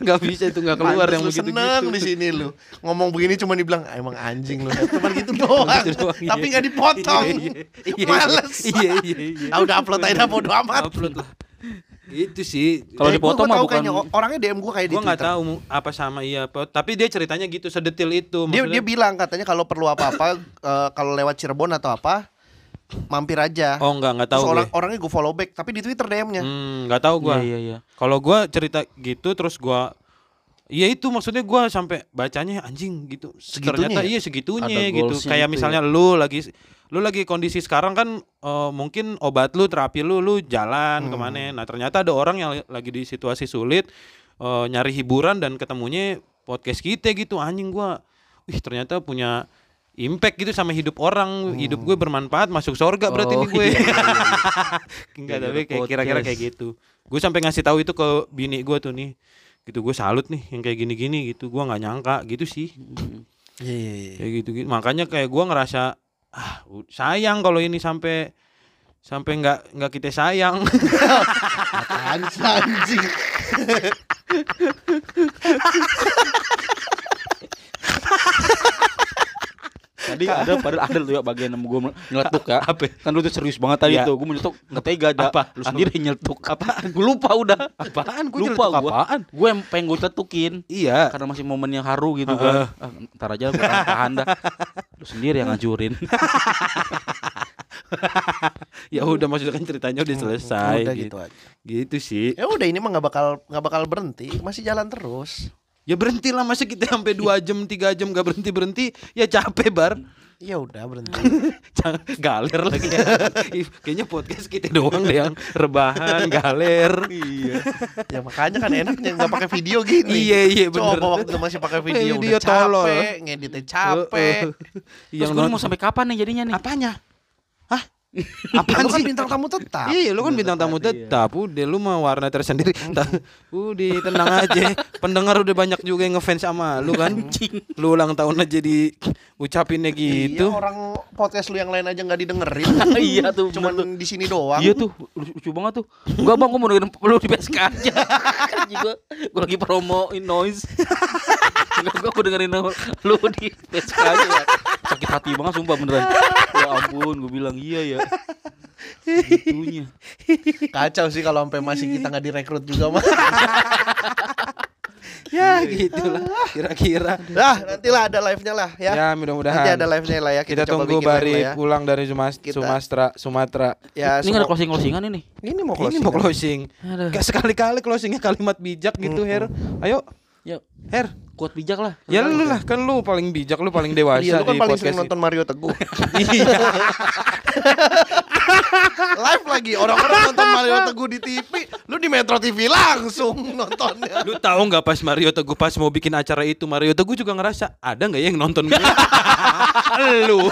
Gak bisa itu gak keluar Pantes yang begitu seneng gitu. di sini lu. Ngomong begini cuma dibilang "Ah, emang anjing lu. Cuman gitu doang. Gitu doang, iya. Tapi nggak dipotong. Iya, Males. Iya iya iya. Ah udah upload aja bodo amat. Upload lah. Itu sih. Kalau Eh, dipotong mah bukan- kayaknya orangnya DM gua kayak Gua nggak tahu apa sama iya apa. Tapi dia ceritanya gitu sedetil itu. Dia Maksudnya- dia bilang katanya kalau perlu apa-apa eh, kalau lewat Cirebon atau apa mampir aja. Oh enggak enggak tahu Terus gue. orang orangnya gue follow back tapi di Twitter DM-nya. Hmm, nggak tahu gua. Iya iya iya. Kalau gua cerita gitu terus gua Ya itu maksudnya gua sampai bacanya anjing gitu. Segitunya Ternyata ya? iya segitunya gitu. Kayak gitu misalnya lu lagi lu lagi kondisi sekarang kan eh, mungkin obat lu terapi lu lu jalan Hmm. ke mana. Nah ternyata ada orang yang lagi di situasi sulit eh, nyari hiburan dan ketemunya podcast kita gitu anjing gua. Wih ternyata punya impact gitu sama hidup orang hidup gue bermanfaat masuk surga berarti Oh, nih gue iya, iya, Enggak Gara-gara tapi kayak kira-kira kayak gitu. Gue sampai ngasih tahu itu ke bini gue tuh nih. Gitu gue salut nih yang kayak gini-gini gitu. Gua nggak nyangka gitu sih. Iya iya iya. Kayak gitu gitu. Makanya kayak gua ngerasa ah sayang kalau ini sampai sampai nggak nggak kita sayang. Apaan anjing? Tadi ada padahal ada tuh ya bagian yang gue nyeletuk ya. Apa? Kan lu tuh serius banget tadi Iya. tuh. Gue nyeletuk nggak tega aja. Apa? Lu sendiri nyeletuk. Apaan? Gue lupa udah. Apaan? Gua lupa gue. apaan? Gue yang pengen gue tetukin. iya. Karena masih momen yang haru gitu Heeh. kan. Ah, ntar aja gue tahan dah. Lu sendiri yang ngajurin. Ya udah maksudnya kan ceritanya udah selesai. Udah gitu. gitu aja. Gitu sih. Ya udah ini mah nggak bakal nggak bakal berhenti, masih jalan terus. Ya berhenti lah masa kita sampai dua jam tiga jam gak berhenti berhenti ya capek bar. Ya udah berhenti. Jangan galer lagi ya. Kayaknya podcast kita doang deh yang rebahan, galer. iya. Ya makanya kan enaknya nggak pakai video gini. Iya, iya, bener. Coba waktu masih pakai video, Video udah capek, tolol. ngeditnya capek. Terus yang gue non- mau sampai kapan nih jadinya nih? apanya? Apaan lu kan bintang tamu tetap. Iya, lu kan bintang tamu tetap. Udah lu mah warna tersendiri. Udah tenang aja. Pendengar udah banyak juga yang ngefans sama lu kan. Lu ulang tahun aja di ucapinnya Iya, gitu. orang podcast lu yang lain aja nggak didengerin. Iya tuh, Cuman di sini doang. Iya tuh, lucu banget tuh. Enggak bang, gue mau dengerin lu di PSK aja. gue, gue lagi promoin noise. Enggak, gue mau dengerin lu di PSK aja. Sakit hati banget sumpah beneran. Ya ampun, gue bilang iya ya. Segitunya. Kacau sih kalau sampai masih kita nggak direkrut juga mah. Ya gitulah kira-kira. Nah, nantilah ada live-nya lah ya. Ya Nanti mudah-mudahan. ada live-nya lah ya. Kita, coba tunggu bikin live Bari lah ya. pulang dari Sumas- Kita- Sumatera, Sumatera. Ya, Ini nggak ada closing closingan ini. Ini mau Ini closing. mau kan? closing. Aduh. Kayak sekali-kali closingnya kalimat bijak gitu, Her. Ayo, Ya, Her. kuat bijak lah. Ya lu lah, kan lu paling bijak, lu paling dewasa Iya, lu kan di paling sering nonton Mario Teguh. Iya. live lagi orang-orang nonton Mario Teguh di TV, lu di Metro TV langsung nontonnya. Lu tahu nggak pas Mario Teguh pas mau bikin acara itu Mario Teguh juga ngerasa ada nggak ya yang nonton gue? lu.